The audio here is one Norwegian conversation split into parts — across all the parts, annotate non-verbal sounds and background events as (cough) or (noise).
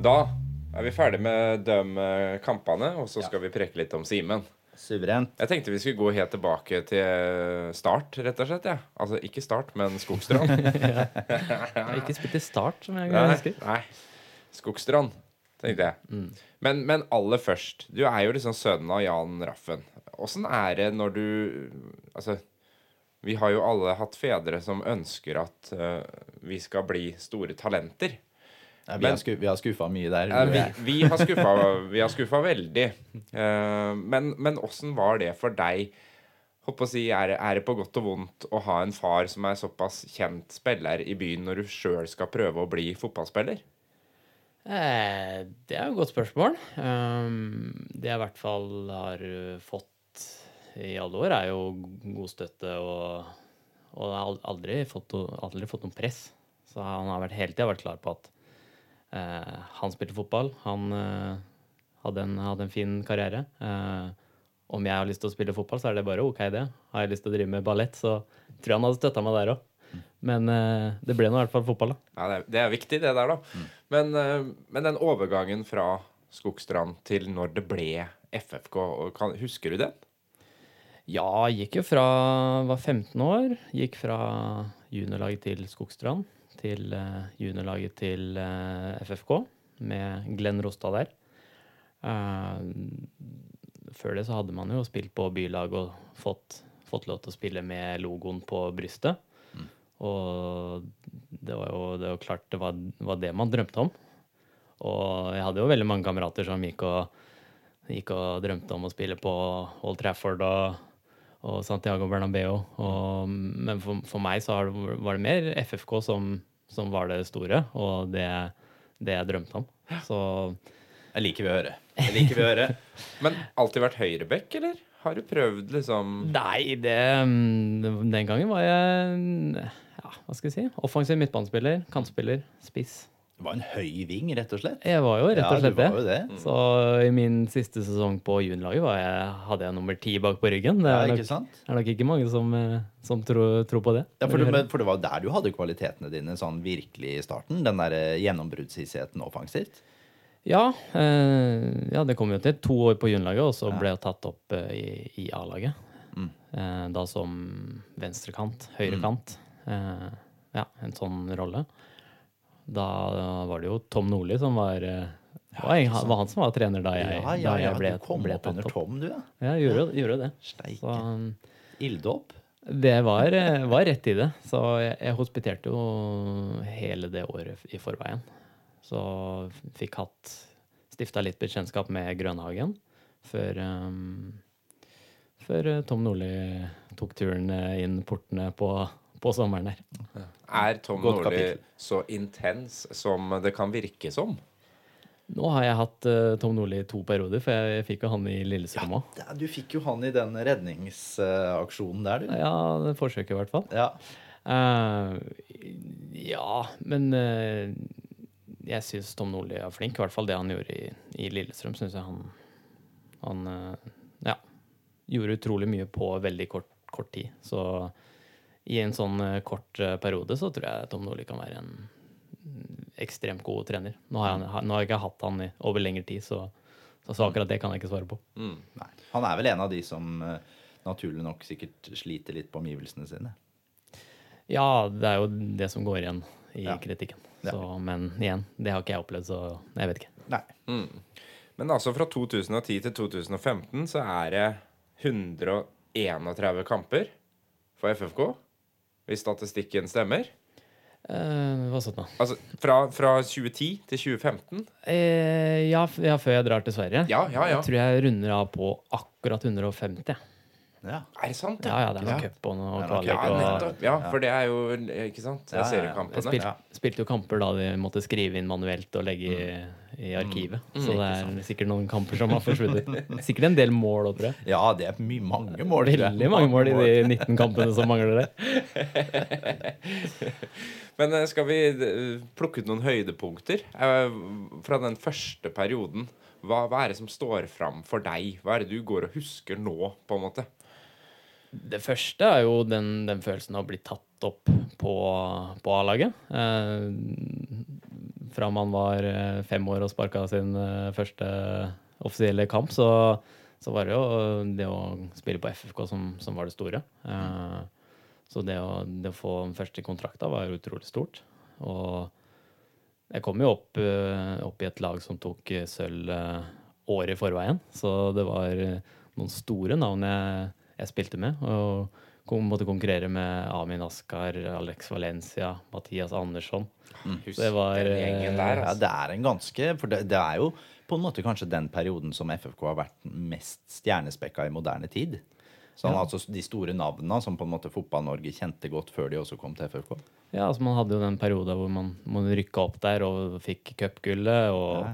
Da er vi ferdig med de eh, kampene, og så skal vi preke litt om Simen. Suverent. Jeg tenkte vi skulle gå helt tilbake til start, rett og slett. Ja. Altså ikke start, men Skogstrand. (laughs) Ikke spilt i Start, som jeg husker. nei. Skogstrand, tenkte jeg. Men, men aller først. Du er jo liksom sønnen av Jan Raffen. Åssen er det når du Altså, vi har jo alle hatt fedre som ønsker at uh, vi skal bli store talenter. Vi, Men- har vi har skuffa mye der. Vi, vi har skuffa, vi har skuffa veldig. Eh, men, men åssen var det for deg? Håper å si, er, er det på godt og vondt å ha en far som er såpass kjent spiller i byen, når du sjøl skal prøve å bli fotballspiller? Eh, det er jo et godt spørsmål. Um, det jeg i hvert fall har uh, fått i alle år, er jo god støtte og, og jeg har aldri fått, aldri fått noe press. Så han har hele tida vært klar på at eh, han spilte fotball. Han eh, hadde, en, hadde en fin karriere. Eh, om jeg har lyst til å spille fotball, så er det bare OK, det. Har jeg lyst til å drive med ballett, så tror jeg han hadde støtta meg der òg. Men eh, det ble nå i hvert fall fotball, da. Ja, det er, det er viktig, det der, da. Men, eh, men den overgangen fra Skogstrand til når det ble FFK, kan, husker du den? Ja, gikk jo fra var 15 år. Gikk fra juniorlaget til Skogstrand til eh, juniorlaget til eh, FFK med Glenn Rostad der. Eh, før det så hadde man jo spilt på bylag og fått, fått lov til å spille med logoen på brystet. Og det var jo det var klart det var, var det man drømte om. Og jeg hadde jo veldig mange kamerater som gikk og, gikk og drømte om å spille på Old Trafford og, og Santiago Bernabeu. Og, men for, for meg så det, var det mer FFK som, som var det store, og det, det jeg drømte om. Så Jeg liker vi å høre. Jeg liker vi å høre. Men alltid vært høyreback, eller? Har du prøvd liksom Nei, det Den gangen var jeg ja, hva skal jeg si? Offensiv midtbanespiller, kantspiller, spiss. Du var en høy ving, rett og slett. Jeg var jo rett og Ja, slett du var jo det. det. Så i min siste sesong på juniorlaget hadde jeg nummer ti bak på ryggen. Det Ja, er, ikke nok, er nok ikke mange som, eh, som tror, tror på det. Ja, for, det, men- for det var der du hadde kvalitetene dine sånn virkelig i starten. Den der eh, gjennombruddshissigheten offensivt. Ja, eh, ja, det kom jo til to år på juniorlaget, og så Ja. ble jeg tatt opp eh, i, i A-laget. Mm. Eh, da som venstrekant, høyrekant. Eh, ja, en sånn rolle. Da var det jo Tom Nordli som var eh, var, han, var han som var trener da jeg, Ja, ja, da jeg ble, du kom ble opp under. Tom, du, ja. Ja, gjorde, gjorde det. Steike. Um, Ilddåp. det var, eh, var rett i det. Så jeg, jeg hospiterte jo hele det året i forveien. Så fikk hatt Stifta litt bekjentskap med Grønhagen før um, Før eh, Tom Nordli tok turen inn portene på, på sommeren her. Er Tom Nordli så intens som det kan virke som? Nå har jeg hatt uh, Tom Nordli i to perioder, for jeg, jeg fikk jo han i Lillestrøm òg. Ja, du fikk jo han i den redningsaksjonen der, du. Ja, det forsøket i hvert fall. Ja. uh, ja, men eh, jeg syns Tom Nordli er flink. I hvert fall det han gjorde i, i Lillestrøm, syns jeg han, han ja, gjorde utrolig mye på veldig kort, kort tid. Så i en sånn eh, kort eh, periode så tror jeg Tom Nordli kan være en mm, ekstremt god trener. Nå har, jeg, nå har jeg ikke hatt han i, over lengre tid, så, så, akkurat det kan jeg ikke svare på. Mm. Nei. Han er vel en av de som eh, naturlig nok sikkert sliter litt på omgivelsene sine. Ja, det er jo det som går igjen i Ja. kritikken. Ja. Så, men igjen, det har ikke jeg opplevd, så jeg vet ikke. Nei. Men altså fra 2010 til 2015 så er det 131 kamper for FFK, hvis statistikken stemmer. Eh, hva sånn da? Altså fra, fra 2010 til 2015. Eh, ja, ja, før jeg drar til Sverige. Ja, ja, ja. Jeg tror jeg runder av på akkurat 150. Ja. Er det sant? Ja, ja, det er noe Ja. cup og noe Det kvalik. Ja, og. Ja, for det er jo Ikke sant? Jeg ser jo kampene. Jeg spil, spilte jo kamper da de måtte skrive inn manuelt og legge i, i arkivet. Så det er sikkert noen kamper som har forsvunnet. (laughs) Sikkert en del mål òg, tror jeg. ja, det er mye, mange mål. Veldig mange mål i de 19 kampene som mangler det. (laughs) Men eh, skal vi eh, plukke ut noen høydepunkter eh, fra den første perioden? Hva, hva er det som står fram for deg? Hva er det du går og husker nå, på en måte? Det første er jo den, den følelsen av å bli tatt opp på, på A-laget. Eh, fra man var eh, fem år og sparka sin eh, første offisielle kamp, så, så var det jo det å spille på FFK som, som var det store. Så det å, det å få den første kontrakta var utrolig stort. Og jeg kom jo opp, opp i et lag som tok sølv året i forveien, så det var noen store navn jeg, jeg spilte med. og måtte konkurrere med Amin Askar, Alex Valencia, Mathias Andersson. Husk Det var, den gjengen der, Ja, altså. det er en ganske For det, det er jo på en måte kanskje den perioden som FFK har vært mest stjernespekka i moderne tid. Sånn, altså De store navnene som på en måte Fotball-Norge kjente godt før de også kom til FFK. Ja, altså Man hadde jo den perioden hvor man, man rykka opp der og fikk cupgullet og,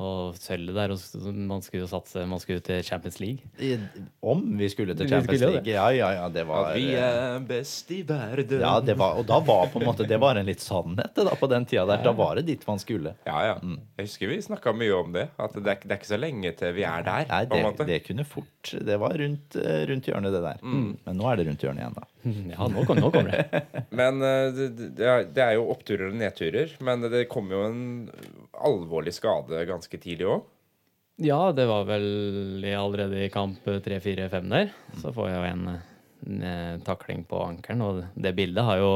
og sølvet der. og Man skulle jo satse, man skulle til Champions League. I- Om vi skulle til Champions skulle League. Ja, ja, ja, det var At vi er best i verden. ja, det var, Og da var på en måte Det var en litt sannhet da på den tida der. Da var det dit man skulle. Ja, ja. Jeg husker vi snakka mye om det. At det er, det er ikke så lenge til vi er der. Nei, på en det, måte. det kunne fort Det var rundt, eh, rundt hjørnet, det der. Men nå er det rundt hjørnet igjen, da. Ja, nå, kom, nå kommer det. (laughs) Men eh, det, det, er, jo oppturer og nedturer. Men det kom jo en alvorlig skade ganske tidlig òg. Ja, det var vel allerede i kamp 3-4-5 der. Så får jeg jo en, en eh, takling på ankelen, og det bildet har jo,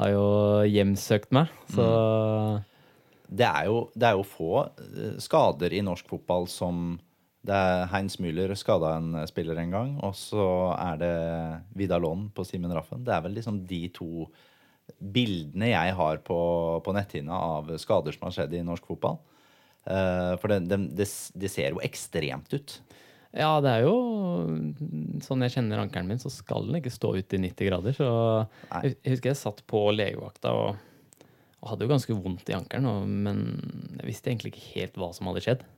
har jo hjemsøkt meg. Så Det er jo, det er jo få eh, skader i norsk fotball som det er Heinz Müller skada en spiller en gang, og så er det Vidar Lond på Simen Raffen. Det er vel liksom de to bildene jeg har på, på netthinna av skader som har skjedd i norsk fotball. Uh, for det, det, det, det ser jo ekstremt ut. ja, det er jo sånn jeg kjenner ankelen min, så skal den ikke stå ute i 90 grader. Så Nei. jeg husker jeg satt på legevakta og, og hadde jo ganske vondt i ankelen, men jeg visste egentlig ikke helt hva som hadde skjedd.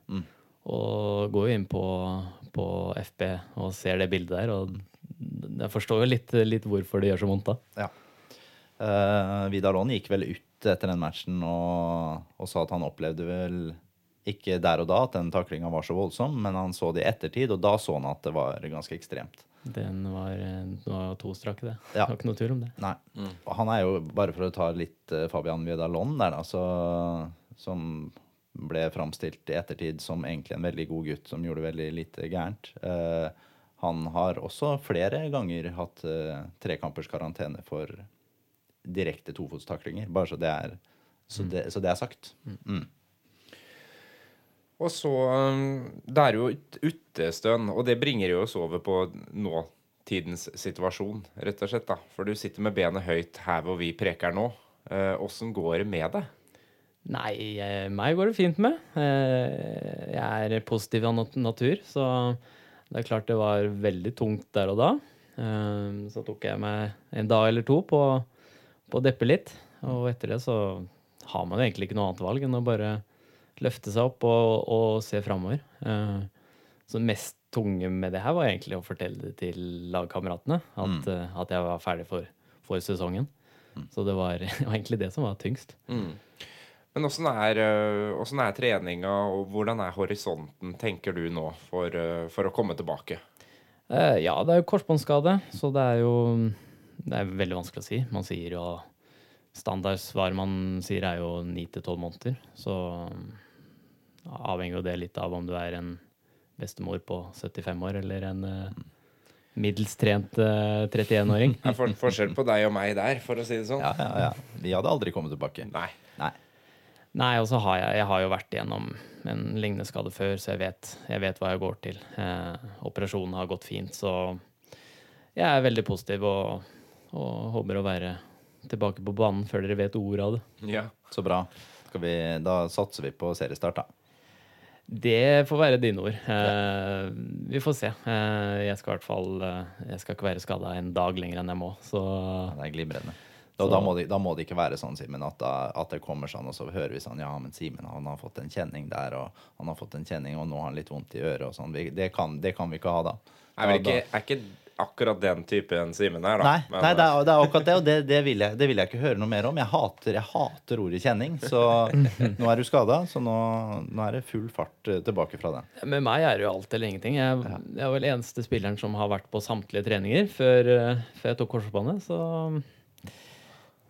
Og går jo inn på, på FB og ser det bildet der, og jeg forstår jo litt, litt hvorfor det gjør så vondt da. Ja. Uh, Vidar Lond gikk vel ut etter den matchen og, og sa at han opplevde vel ikke der og da at den taklinga var så voldsom, men han så det i ettertid, og da så han at det var ganske ekstremt. Den var, den var to strake, det. Ja. Det var ikke noe tvil om det. Nei. Og Han er jo, bare for å ta litt eh, Fabian Vidar Lond der, da, så, som ble framstilt i ettertid som egentlig en veldig god gutt som gjorde veldig lite gærent. Eh, han har også flere ganger hatt uh, trekampers karantene for direkte tofotstaklinger, bare så det er, så det, så det er sagt. Mm. Og så um, Det er jo et utestønn, og det bringer jo oss over på nåtidens situasjon, rett og slett. da. For du sitter med benet høyt her hvor vi preker nå. Åssen går det med deg? Nei, eh, meg går det fint med. Eh, Jeg er positiv av natur, så det er klart det var veldig tungt der og da. Eh, Så tok jeg meg en dag eller to på, på å deppe litt, og etter det så har man jo egentlig ikke noe annet valg enn å bare løfte seg opp og, og se framover. Så det mest tunge med det her var egentlig å fortelle det til lagkameratene, at, mm. at jeg var ferdig for, for sesongen. Så det var, (laughs) det var egentlig det som var tyngst. Men åssen er, øh, hvordan er treninga, og hvordan er horisonten, tenker du nå, for, øh, for å komme tilbake? Eh, ja, det er jo korsbåndskade, så det er jo Det er veldig vanskelig å si. Man sier jo Standardsvar man sier, er jo ni til tolv måneder. Så ja, avhenger jo det litt av om du er en bestemor på 75 år eller en eh, middels trent uh, 31-åring. Det er for, forskjell på deg og meg der, for å si det sånn. Ja, ja, ja. Vi hadde aldri kommet tilbake. Nei. Nei. Nei, og så har jeg, jeg har jo vært igjennom en lignende skade før, så jeg vet, jeg vet hva jeg går til. Eh, operasjonen har gått fint, så jeg er veldig positiv og, og håper å være tilbake på banen før dere vet ordet av det. Ja. Så bra. Skal vi, da satser vi på seriestart, da. Det får være dine ord. Eh, vi får se. Eh, jeg skal i hvert fall eh, Jeg skal ikke være skada en dag lenger enn jeg må, så Ja, det er glimrende. Og da må, det, da må det ikke være sånn, Simen, at, at det kommer sånn, og så hører vi sånn Ja, men Simen han har fått en kjenning der, og han har fått en kjenning, og nå har han litt vondt i øret, og sånn. Vi- Det kan, det kan vi ikke ha, da. Nei, men ikke, er ikke akkurat den typen Simen her, da. Nei, Men, nei det, er, det er akkurat det, og det, det, vil jeg, det vil jeg ikke høre noe mer om. Jeg hater, jeg hater ordet kjenning, så (laughs) nå er du skada, så nå, nå er det full fart eh, tilbake fra den. Med meg er det jo alt eller ingenting. Jeg, jeg er vel eneste spilleren som har vært på samtlige treninger før, eh, før jeg tok korsbåndet, så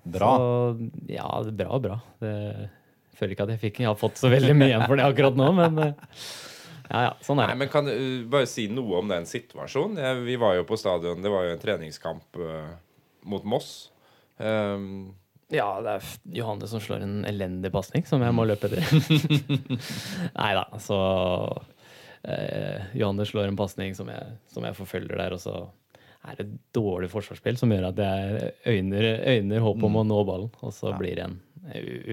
Bra. Så, ja, det er bra, bra. Det føler ikke at jeg fikk Jeg har fått så veldig mye igjen for det akkurat nå, men eh, ja, ja. Sånn er det. Nei, men Kan du uh, bare si noe om den situasjonen? Jeg, vi var jo på stadion, det var jo en treningskamp uh, mot Moss. Um, Ja, det er Johanne som slår en elendig pasning som jeg må løpe etter. (laughs) Nei da, så eh, Johanne slår en pasning som, som jeg forfølger der, og så er et dårlig forsvarsspill som gjør at jeg øyner, øyner håp om å nå ballen, og så blir det en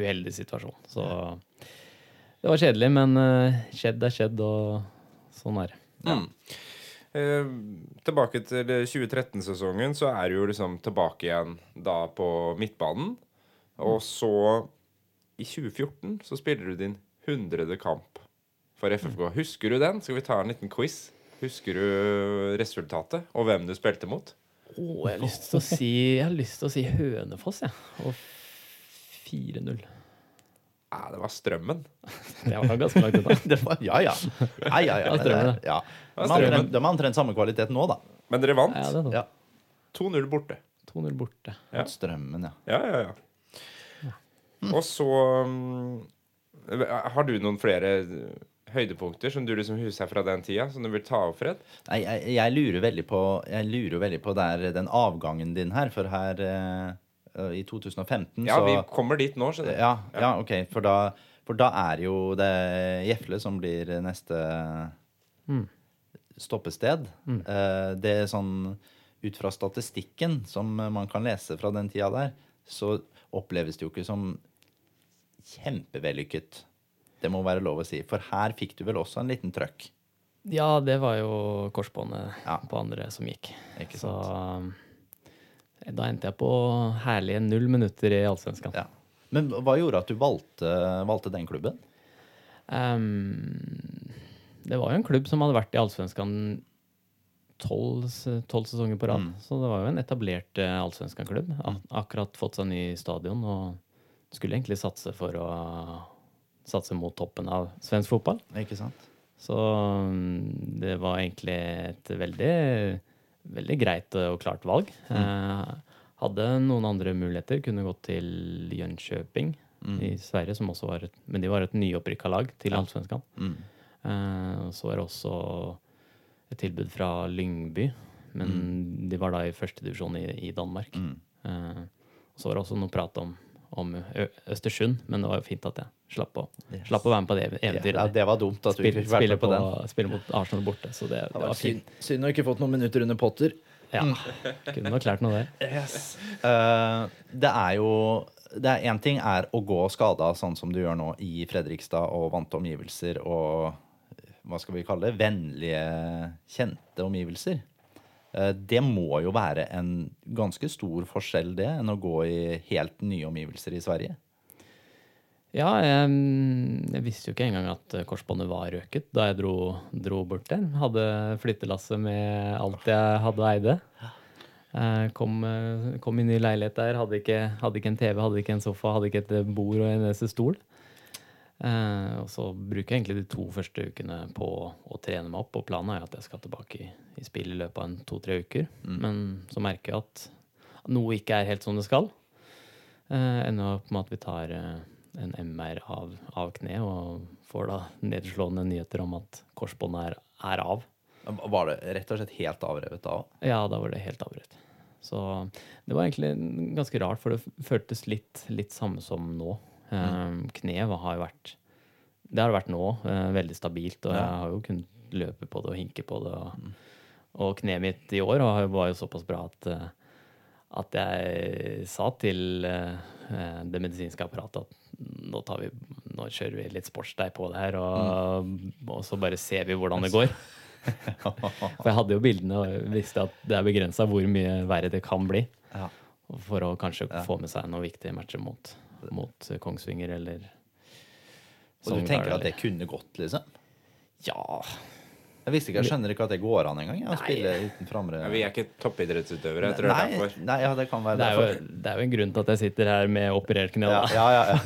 uheldig situasjon. Så det var kjedelig, men uh, skjedd er skjedd, og sånn er det. mm. Eh, tilbake til 2013-sesongen, så er du jo liksom tilbake igjen da på midtbanen. Og så, i 2014, så spiller du din 100. kamp for FFK. Husker du den? Skal vi ta en liten quiz? Husker du resultatet, og hvem du spilte mot? Oh, jeg har lyst til å si, jeg har lyst til å si Hønefoss, jeg. Og 4-0. Ja, det var Strømmen. (laughs) Det var ganske langt unna. (laughs) Det var, ja, ja. ja, ja, ja. Ja, strømmen, det- ja. Ja, De har de har omtrent samme kvalitet nå, da. Men dere vant. Ja. Ja. 2-0 borte. 2-0 borte. Ja. Strømmen, ja. Ja, ja, ja. Og så um, Har du noen flere høydepunkter som du liksom husker fra den tida, som du vil ta opp, Fred? Nei, jeg, jeg lurer veldig på Jeg lurer veldig på der, den avgangen din her, for her eh, i 2015 Ja, så vi kommer dit nå, skjønner du. ja, ja, OK. For da, for da er jo det Gjefle som blir neste stoppested. Eh, det er sånn Ut fra statistikken som man kan lese fra den tida der, så oppleves det jo ikke som kjempevellykket. Det må være lov å si. For her fikk du vel også en liten trøkk. Ja, det var jo korsbåndet Ja. på andre som gikk. Ikke Så sant? da endte jeg på herlige null minutter i Allsvenskan. Ja. Men hva gjorde at du valgte, valgte den klubben? Um, det var jo en klubb som hadde vært i Allsvenskan tolv sesonger på rad. Mm. Så det var jo en etablert uh, Allsvenskan-klubb. Akkurat fått seg ny stadion og skulle egentlig satse for å satse mot toppen av svensk fotball. Ikke sant? Så mm, det var egentlig et veldig, veldig greit og klart valg. Eh, hadde noen andre muligheter. Kunne gått til Jönköping i Sverige, som også var et, men de var et nyopprykka lag til Allsvenskan. Mm. Eh, så var det også et tilbud fra Lyngby, men de var da i førstedivisjon i, i Danmark. Mm. Eh, så var det også noe prat om, om Østersund, men det var jo fint at jeg slapp å, Yes. slapp å være med på det eventyret. Ja, det var dumt at du ikke fikk med på på, den. spille mot Arsenal borte, så det, det var fint. Synd å ikke fått noen minutter under Potter. Ja, kunne nok lært noe der. Uh, det er jo det er Én ting er å gå skada sånn som du gjør nå i Fredrikstad og vante omgivelser og hva skal vi kalle det, vennlige, kjente omgivelser. Eh, det må jo være en ganske stor forskjell, det, enn å gå i helt nye omgivelser i Sverige. Ja, jeg, jeg visste jo ikke engang at korsbåndet var røket da jeg dro, dro bort der. Hadde flyttelasset med alt jeg hadde eide. Eh, Kom, inn kom i ny leilighet der, hadde ikke, hadde ikke en TV, hadde ikke en sofa, hadde ikke et bord og en eneste stol. Eh, og så bruker jeg egentlig de to første ukene på å trene meg opp, og planen er at jeg skal tilbake i, i spill i løpet av en to-tre uker. Men så merker jeg at noe ikke er helt som det skal. Eh, ender opp med at vi tar eh, en MR av, av kne og får da nedslående nyheter om at korsbåndet er, er av. Var det rett og slett helt avrevet da òg? Ja, da var det helt avrevet. Så det var egentlig ganske rart, for det føltes litt, litt samme som nå. Eh, Kneet har jo vært Det har det vært nå, eh, veldig stabilt, og Ja. jeg har jo kunnet løpe på det og hinke på det. Og, og kneet mitt i år var jo såpass bra at, eh, at jeg sa til eh, det medisinske apparatet at nå, tar vi, nå kjører vi litt sportsdeig på det her, og, og så bare ser vi hvordan det går. (laughs) For jeg hadde jo bildene og visste at det er begrensa hvor mye verre det kan bli. Ja. For å kanskje få med seg noen viktige matcher mot, mot Kongsvinger eller Og du tenker at det kunne gått, liksom? Ja. Jeg visste ikke, jeg skjønner ikke at det går an engang. ja, Å spille uten framre Ja, vi er ikke toppidrettsutøvere. Jeg tror det er derfor. nei, ja, det kan være Det er, jo, det er jo en grunn til at jeg sitter her med operert kne. Ja, ja, ja,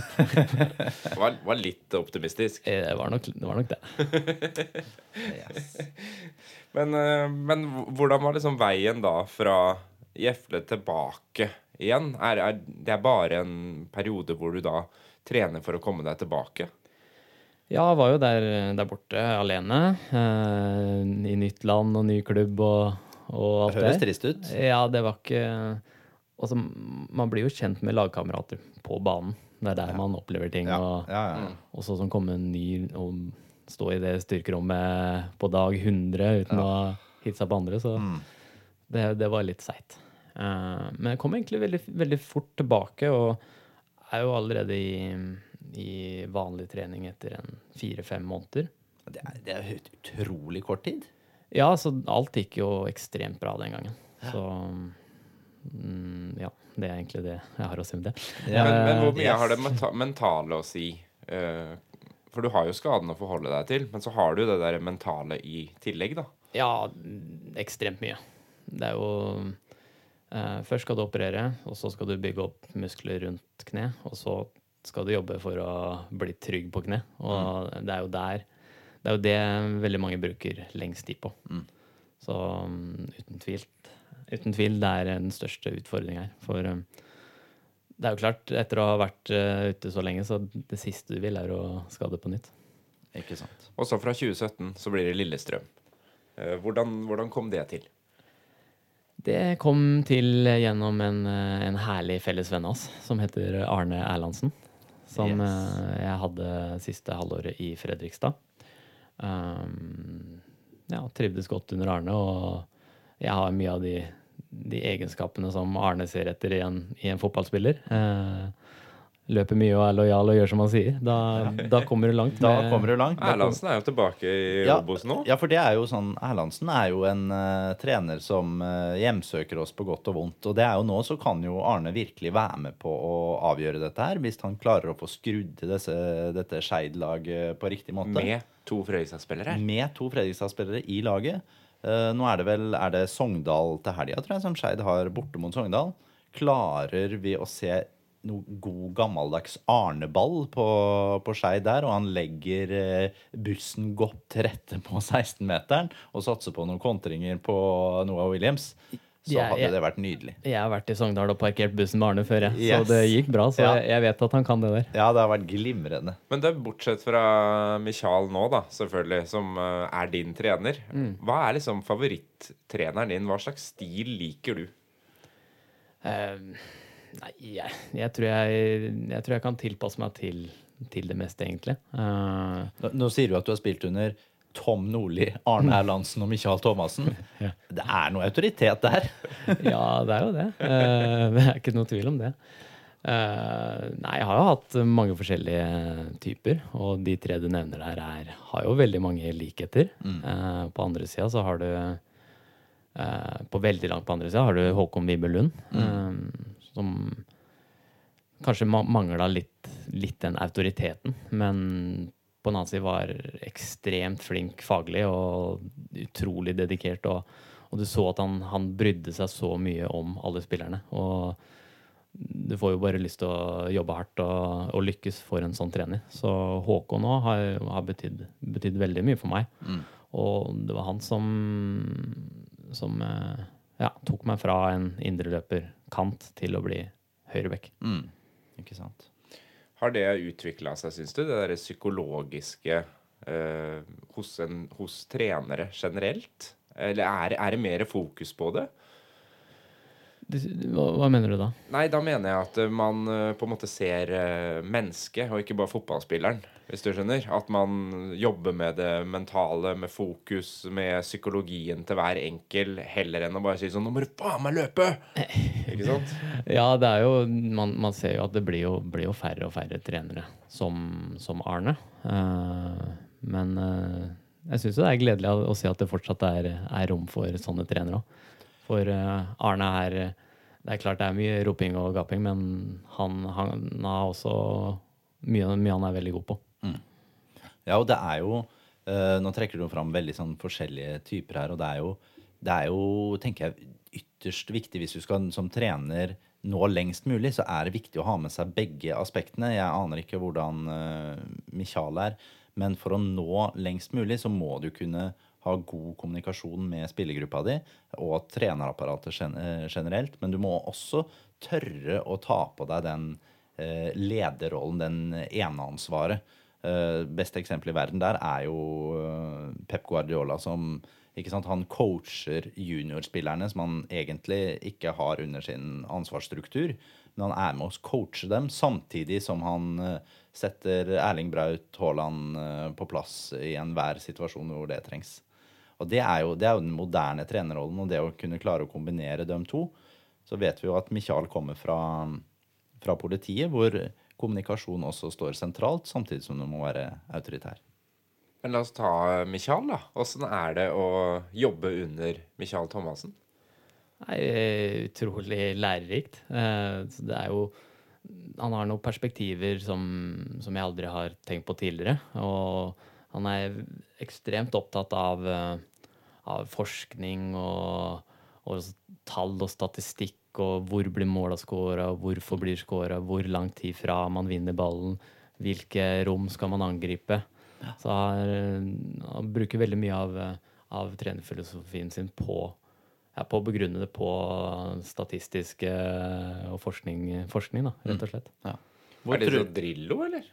(laughs) var, var litt optimistisk. Eh, Det var nok det. Var nok det. Yes. (laughs) Men, eh, men hvordan var liksom veien da fra Gjefle tilbake igjen? Er, er det er bare en periode hvor du da trener for å komme deg tilbake? Ja, jeg var jo der, der borte alene. Eh, I nytt land og ny klubb og, og alt Det høres trist ut. Ja, det var ikke Altså, man blir jo kjent med lagkamerater på banen. Det er der man opplever ting. Ja, Og, ja, ja. og så som komme en ny og stå i det styrkerommet på dag 100 uten å hilse på andre, så Mm. det, det var litt seigt. Eh, men jeg kom egentlig veldig, veldig fort tilbake, og er jo allerede i, i vanlig trening etter en fire-fem måneder. Det er, det er helt utrolig kort tid. Ja, så alt gikk jo ekstremt bra den gangen. Så mm, ja, det er egentlig det jeg har å si om det. Ja. Men, men hvor mye yes. har det mentale å si? Eh, for du har jo skaden å forholde deg til, men så har du det der mentale i tillegg, da. Ja, ekstremt mye. Det er jo eh, Først skal du operere, og så skal du bygge opp muskler rundt kne. Og så skal du jobbe for å bli trygg på kne. Og det er jo der Det er jo det veldig mange bruker lengst tid på. Så mm, uten tvil, uten tvil det er den største utfordringen her. For eh, det er jo klart, etter å ha vært eh, ute så lenge, så det siste du vil, er å skade på nytt. Ikke sant. Og så fra 2017 så blir det Lillestrøm. Eh, hvordan, hvordan kom det til? Det kom til gjennom en, eh, en herlig felles venn av oss som heter Arne Erlandsen. Som Yes. eh, jeg hadde siste halvåret i Fredrikstad. Um, ja, trivdes godt under Arne, og jeg har mye av de, de egenskapene som Arne ser etter i en, i en fotballspiller. Eh, løper mye og er lojal og gjør som han sier. Da, da kommer du langt. Da kommer du langt. Erlandsen er jo tilbake i Ja, Obos nå. Ja, for det er jo sånn Erlandsen er jo en uh, trener som uh, hjemsøker oss på godt og vondt. Og det er jo nå så kan jo Arne virkelig være med på å avgjøre dette her, hvis han klarer å få skrudd til disse, dette Skeid-laget på riktig måte. Med to Fredrikstad-spillere. Med to Fredrikstad-spillere i laget. Uh, nå er det vel er det Sogndal til helga, tror jeg, som Skeid har borte mot Sogndal. Klarer vi å se noe god gammeldags Arneball på, på Skei der, og han legger eh, bussen godt til rette på (laughs) 16-meteren og satser på noen kontringer på Noah Williams, så hadde jeg- det vært nydelig. Jeg har vært i Sogndal og parkert bussen med Arne før, jeg. Yes. så det gikk bra. Så Ja. jeg, jeg vet at han kan det der. Ja, det har vært glimrende. Men det er bortsett fra Michael nå, da, selvfølgelig, som eh, er din trener. Hva er liksom favorittreneren din? Hva slags stil liker du? Eh, nei, jeg, jeg, tror jeg, jeg tror jeg kan tilpasse meg til, til det meste, egentlig. Uh, Nå, nå sier du at du har spilt under Tom Nordli, Arne Erlandsen og Michael Thomassen. (laughs) Det er noe autoritet der. (laughs) ja, det er jo det. Uh, det er ikke noe tvil om det. Uh, nei, jeg har jo hatt mange forskjellige typer, og de tre du nevner der, er, har jo veldig mange likheter. Eh, på andre sida så har du På veldig langt på andre sida har du Håkon Wibelund. Mm. Som kanskje ma mangla litt, litt den autoriteten, men på den annen side var ekstremt flink faglig og utrolig dedikert. Og, og du så at han, han brydde seg så mye om alle spillerne. Og du får jo bare lyst til å jobbe hardt og, og lykkes for en sånn trener. Så Håkon òg har, har betydd, betydd veldig mye for meg. Og det var han som, som eh, ja, tok meg fra en indreløperkant til å bli høyreback. Mm. Ikke sant. Har det utvikla seg, syns du? Det derre psykologiske eh, hos, en, hos trenere generelt? Eller er, er det mer fokus på det? Hva, hva mener du da? Nei, da mener jeg at man eh, på en måte ser eh, mennesket, og ikke bare fotballspilleren. Hvis du skjønner. At man jobber med det mentale, med fokus, med psykologien til hver enkel, heller enn å bare si sånn 'Nå må du faen meg løpe!' Ikke sant? (laughs) Ja, det er jo Man, man ser jo at det blir jo, blir jo færre og færre trenere som, som Arne. Uh, men uh, jeg syns det er gledelig å, å se at det fortsatt er, er rom for sånne trenere òg. For uh, Arne er Det er klart det er mye roping og gaping, men han, han har også mye, mye han er veldig god på. Ja, og det er jo uh, Nå trekker du fram veldig sånn forskjellige typer her, og det er jo, det er jo tenker jeg, ytterst viktig hvis du skal som trener nå lengst mulig, så er det viktig å ha med seg begge aspektene. Jeg aner ikke hvordan uh, Michael er, men for å nå lengst mulig så må du kunne ha god kommunikasjon med spillergruppa di og trenerapparatet eh, generelt, men du må også tørre å ta på deg den lederrollen, den eneansvaret. Eh, beste eksempel i verden der er jo eh, Pep Guardiola som Han coacher juniorspillerne som han egentlig ikke har under sin ansvarsstruktur. Men han er med å coache dem, samtidig som han eh, setter Erling Braut Haaland på plass i enhver situasjon hvor det trengs. Og det er, jo, det er jo den moderne trenerrollen, og det å kunne klare å kombinere dem to. Så vet vi jo at Michael kommer fra, fra politiet, hvor kommunikasjon også står sentralt, samtidig som det må være autoritær. Men la oss ta Michael, da. Åssen er det å jobbe under Michael Thomassen? Nei, eh, utrolig lærerikt. Eh, det er jo Han har noen perspektiver som, som jeg aldri har tenkt på tidligere. Og han er ekstremt opptatt av, eh, av forskning og, og tall og statistikk, og hvor blir måla skåra, hvorfor blir skåra, hvor lang tid fra man vinner ballen, hvilke rom skal man angripe. Så han, han bruker veldig mye av, av trenerfilosofien sin på ja, på å begrunne det på statistisk eh, og forskning, forskning da, rett og slett. Ja. er det så Drillo, eller?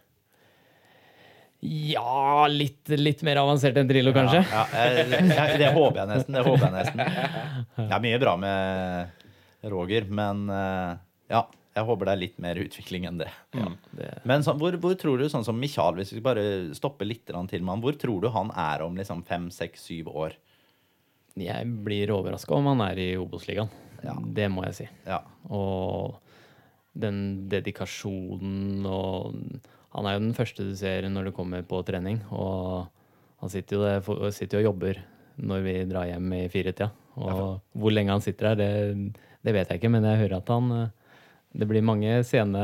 Ja, litt, litt mer avansert enn Drillo, kanskje. Ja, ja, ja, det håper jeg nesten. Det håper jeg nesten. (laughs) Det er mye bra med Roger, men eh, ja. Jeg håper det er litt mer utvikling enn det. det. Men så, hvor, hvor, tror du, sånn som Michael, hvis vi bare stopper litt til med han, hvor tror du han er om liksom fem, seks, syv år? Jeg blir overraska om han er i Obos-ligaen. Ja. Det må jeg si. Ja. Og den dedikasjonen og Han er jo den første du ser når du kommer på trening, og han sitter jo, der, sitter jo og jobber når vi drar hjem i firetida. Og hvor lenge han sitter her, det, det vet jeg ikke, men jeg hører at han det blir mange sene,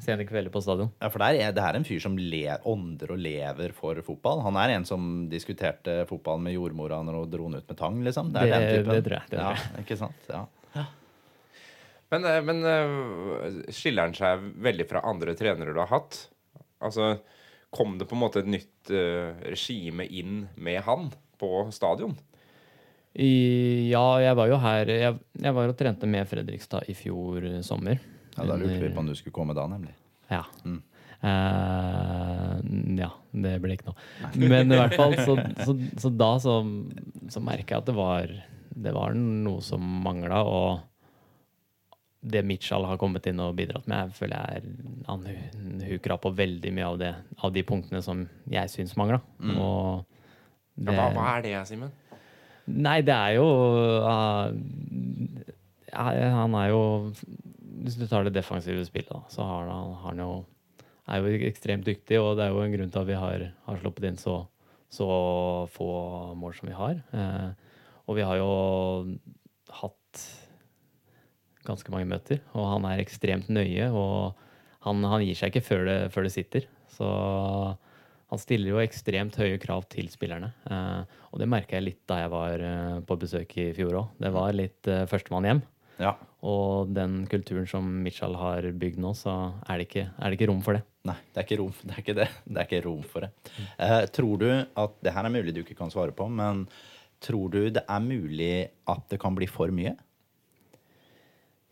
sene kvelder på stadion. Ja, for det er, det er en fyr som le, ånder og lever for fotball. Han er en som diskuterte fotball med jordmora når hun dro den ut med tang, liksom. Det er det, den typen. Det tror jeg. Det tror jeg. Ja, ikke sant? Ja. Men, eh, men eh, skiller han seg veldig fra andre trenere du har hatt? Altså, kom det på en måte et nytt uh, regime inn med han på stadion? I, ja, jeg var jo her jeg, jeg, var og trente med Fredrikstad i fjor sommer. Ja, Da lurte vi på om du skulle komme da, nemlig. Ja. Mm. Uh, ja, det ble ikke noe. (laughs) Men i hvert fall, så, (laughs) så, så da så, så merka jeg at det var, det var noe som mangla. Og det Mitchell har kommet inn og bidratt med, jeg føler jeg er, han huker på veldig mye av, det, av de punktene som jeg syns mangla. Mm. Ja, hva, hva, er det, Simen? Nei, det er jo uh, Han er jo Hvis du tar det defensive spillet, så har han, han jo, er jo ekstremt dyktig, og det er jo en grunn til at vi har, har sluppet inn så, så, få mål som vi har. Uh, og vi har jo hatt ganske mange møter, og han er ekstremt nøye. Og han, han gir seg ikke før det, før det, sitter. Så han stiller jo ekstremt høye krav til spillerne. Eh, og det merka jeg litt da jeg var eh, på besøk i fjor òg. Det var litt eh, førstemann hjem. Ja. Og den kulturen som Mitchell har bygd nå, så er det, ikke, er det ikke rom for det. Nei, det er ikke rom, det er ikke det. Det er ikke rom for det. Eh, tror du at Det her er mulig du ikke kan svare på, men tror du det er mulig at det kan bli for mye?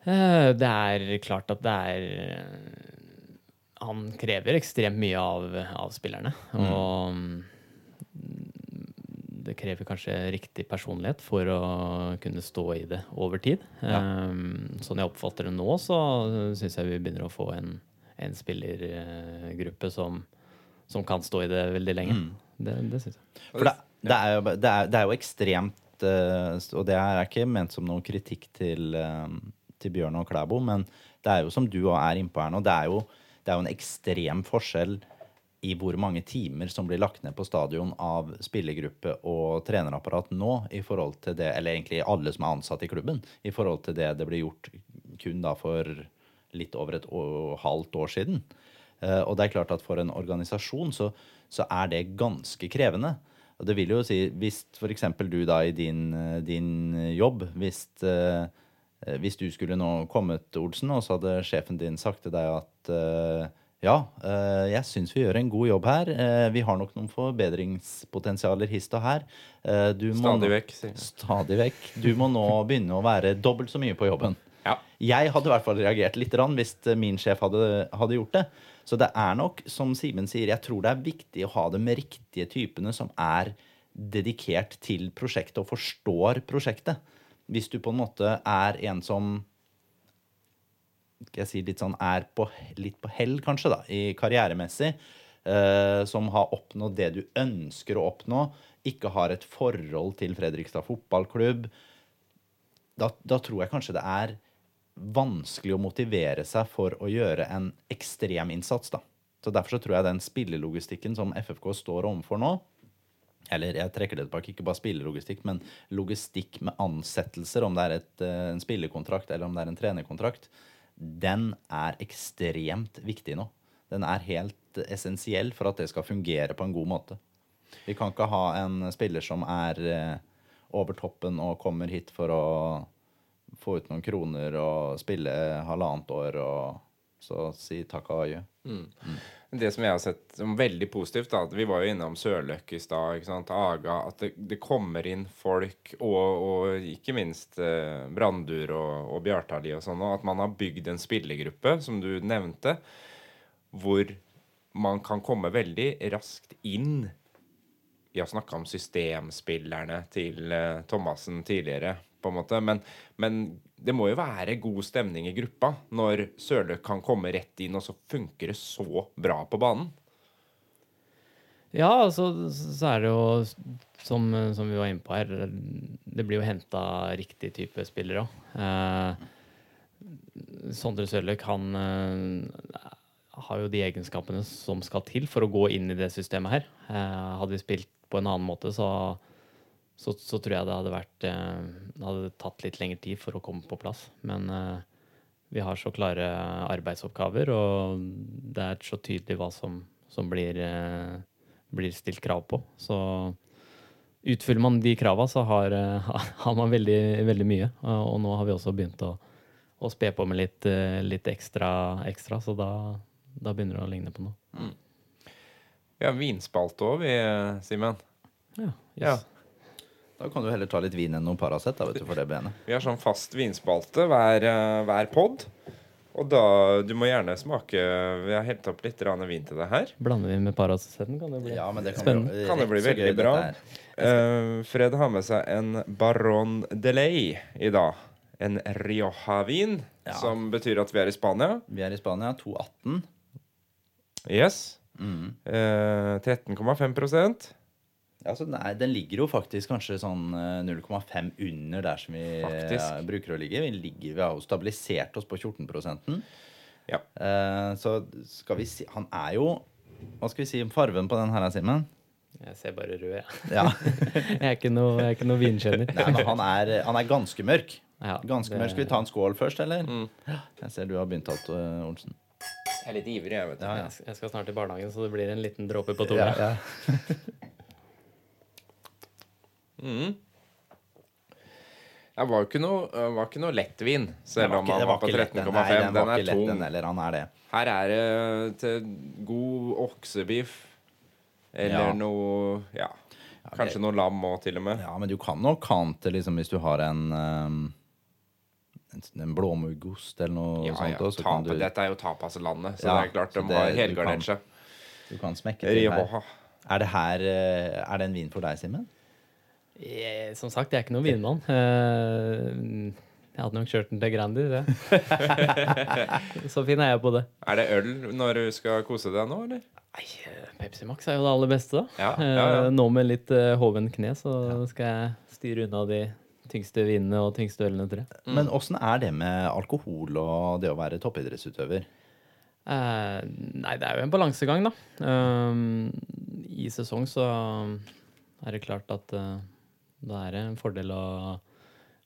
Eh, det er klart at det er Han krever ekstremt mye av, av spillerne. Mm. Og det krever kanskje riktig personlighet for å kunne stå i det over tid. Ja. Um, sånn jeg oppfatter det nå, så syns jeg vi begynner å få en, en spillergruppe som, som, kan stå i det veldig lenge. Mm. Det, det syns jeg. For det, det, er jo, det, er, det, er jo, ekstremt Og det er ikke ment som noen kritikk til, til Bjørn og Klæbo, men det er jo som du er innpå her nå, det er jo, det er jo en ekstrem forskjell i hvor mange timer som blir lagt ned på stadion av spillergruppe og trenerapparat nå, i forhold til det, eller egentlig alle som er ansatt i klubben, i forhold til det det ble gjort kun da for litt over et år, halvt år siden. Uh, og det er klart at for en organisasjon så, så, er det ganske krevende. Og det vil jo si, hvis f.eks. du da i din, din jobb, hvis, uh, hvis du skulle nå kommet, Olsen, og så hadde sjefen din sagt til deg at uh, ja, eh, jeg syns vi gjør en god jobb her. Eh, vi har nok noen forbedringspotensialer hist og her. Eh, stadig vekk. sier jeg. Stadig vekk. Du må nå (laughs) begynne å være dobbelt så mye på jobben. Ja. Jeg hadde i hvert fall reagert litt rann hvis eh, min sjef hadde, hadde gjort det. Så det er nok, som Simen sier, jeg tror det er viktig å ha de riktige typene som er dedikert til prosjektet og forstår prosjektet. Hvis du på en måte er en som skal jeg si litt sånn er på, litt på hell, kanskje, da, i karrieremessig, eh, som har oppnådd det du ønsker å oppnå, ikke har et forhold til Fredrikstad fotballklubb, da, da tror jeg kanskje det er vanskelig å motivere seg for å gjøre en ekstrem innsats, da. Så derfor så tror jeg den spillelogistikken som FFK står overfor nå, eller jeg trekker det tilbake, ikke bare spillelogistikk, men logistikk med ansettelser, om det er et, eh, en spillekontrakt eller om det er en trenerkontrakt, den er ekstremt viktig nå. Den er helt essensiell for at det skal fungere på en god måte. Vi kan ikke ha en spiller som er eh, over toppen og kommer hit for å få ut noen kroner og spille halvannet år og så si takk og adjø. Det som jeg har sett som veldig positivt, da, at vi var jo innom Sørløk i stad, ikke sant, Aga, at det, det kommer inn folk, og, og ikke minst eh, Brandur og, og Bjartali og sånn, og at man har bygd en spillergruppe, som du nevnte, hvor man kan komme veldig raskt inn. Vi har snakka om systemspillerne til eh, Thomassen tidligere, på en måte, men, men det må jo være god stemning i gruppa når Sørløk kan komme rett inn, og så funker det så bra på banen. Ja, altså, så er det jo, som, som vi var inne på her, det blir jo henta riktig type spillere òg. Eh, Sondre Sørløk, han eh, har jo de egenskapene som skal til for å gå inn i det systemet her. Eh, hadde vi spilt på en annen måte, så, så, så tror jeg det hadde vært eh, Det hadde tatt litt lengre tid for å komme på plass. Men eh, vi har så klare arbeidsoppgaver, og det er så tydelig hva som, som blir, eh, blir stilt krav på. Så utfyller man de krava, så har, (laughs) har man veldig, veldig mye. Og nå har vi også begynt å, å spe på med litt, litt ekstra, ekstra, så da, da begynner det å ligne på noe. Vi har vinspalte òg, vi, Simen. Ja, Ja. Da kan du heller ta litt vin enn noe Paracet da, vet du, for det benet. Vi har sånn fast vinspalte hver, eh, hver pod. Og da Du må gjerne smake Vi har helt opp litt vin til deg her. Blander vi med Paraceten, kan det bli Ja, men det kan spennende. bli, Kan det bli veldig bra. Uh. Eh, Fred har med seg en Baron Delay i dag. En Rioja-vin, Ja. som betyr at vi er i Spania. Vi er i Spania, 218. Yes. Mm. Uh, 13,5 Ja, nei, den, er, ligger jo faktisk kanskje sånn eh, 0,5 under der som vi ja, bruker å ligge. Vi, ligger, vi har jo stabilisert oss på 14% Ja. Uh, så skal vi si Han er jo Hva skal vi si om farven på den her, Simen? Jeg ser bare rød, jeg. Ja. (laughs) Jeg er ikke noe, jeg er ikke noe vinkjenner. Nei, men han er, han er ganske mørk. Ja, Ganske det- mørk. Skal vi ta en skål først, eller? Mm. Jeg ser du har begynt alt, eh, Olsen. Jeg er litt ivrig, jeg, vet du. Ja, ja. Jeg skal- Jeg skal snart i barnehagen, så det blir en liten dråpe på tunga. Ja, ja. (laughs) Mm. Det var jo ikke noe, det var ikke noe lettvin, selv om han var på ikke lett, den. 13,5. Den, er tung. den eller Han er det. Her er det til god oksebiff. Eller Ja. noe Ja. Kanskje noe lam òg, til og med. Ja, men du kan nok kante liksom hvis du har en um, en, en blåmuggost eller noe Ja, sånt. ja. også, så kan du, Dette er jo tapaslandet, så Ja, det er klart de det- har du kan- helgardert seg. du kan smekke til her. Er det her eh, Er det en vin for deg, Simen? Jeg, som sagt, jeg er ikke noen vinmann. (laughs) Eh, Jeg hadde nok kjørt den til Grandi, det. (laughs) Så fin er jeg på det. Er det øl når du skal kose deg nå, eller? Nei, eh, Pepsi Max er jo det aller beste, da. Ja, ja, ja. Eh, Nå med litt hoven kne, så skal jeg styre unna de tyngste vinene og tyngste ølene, tror jeg. Mm. Men åssen er det med alkohol og det å være toppidrettsutøver? Eh, nei, det er jo en balansegang, da. Um, I sesong så er det klart at uh, da er det en fordel å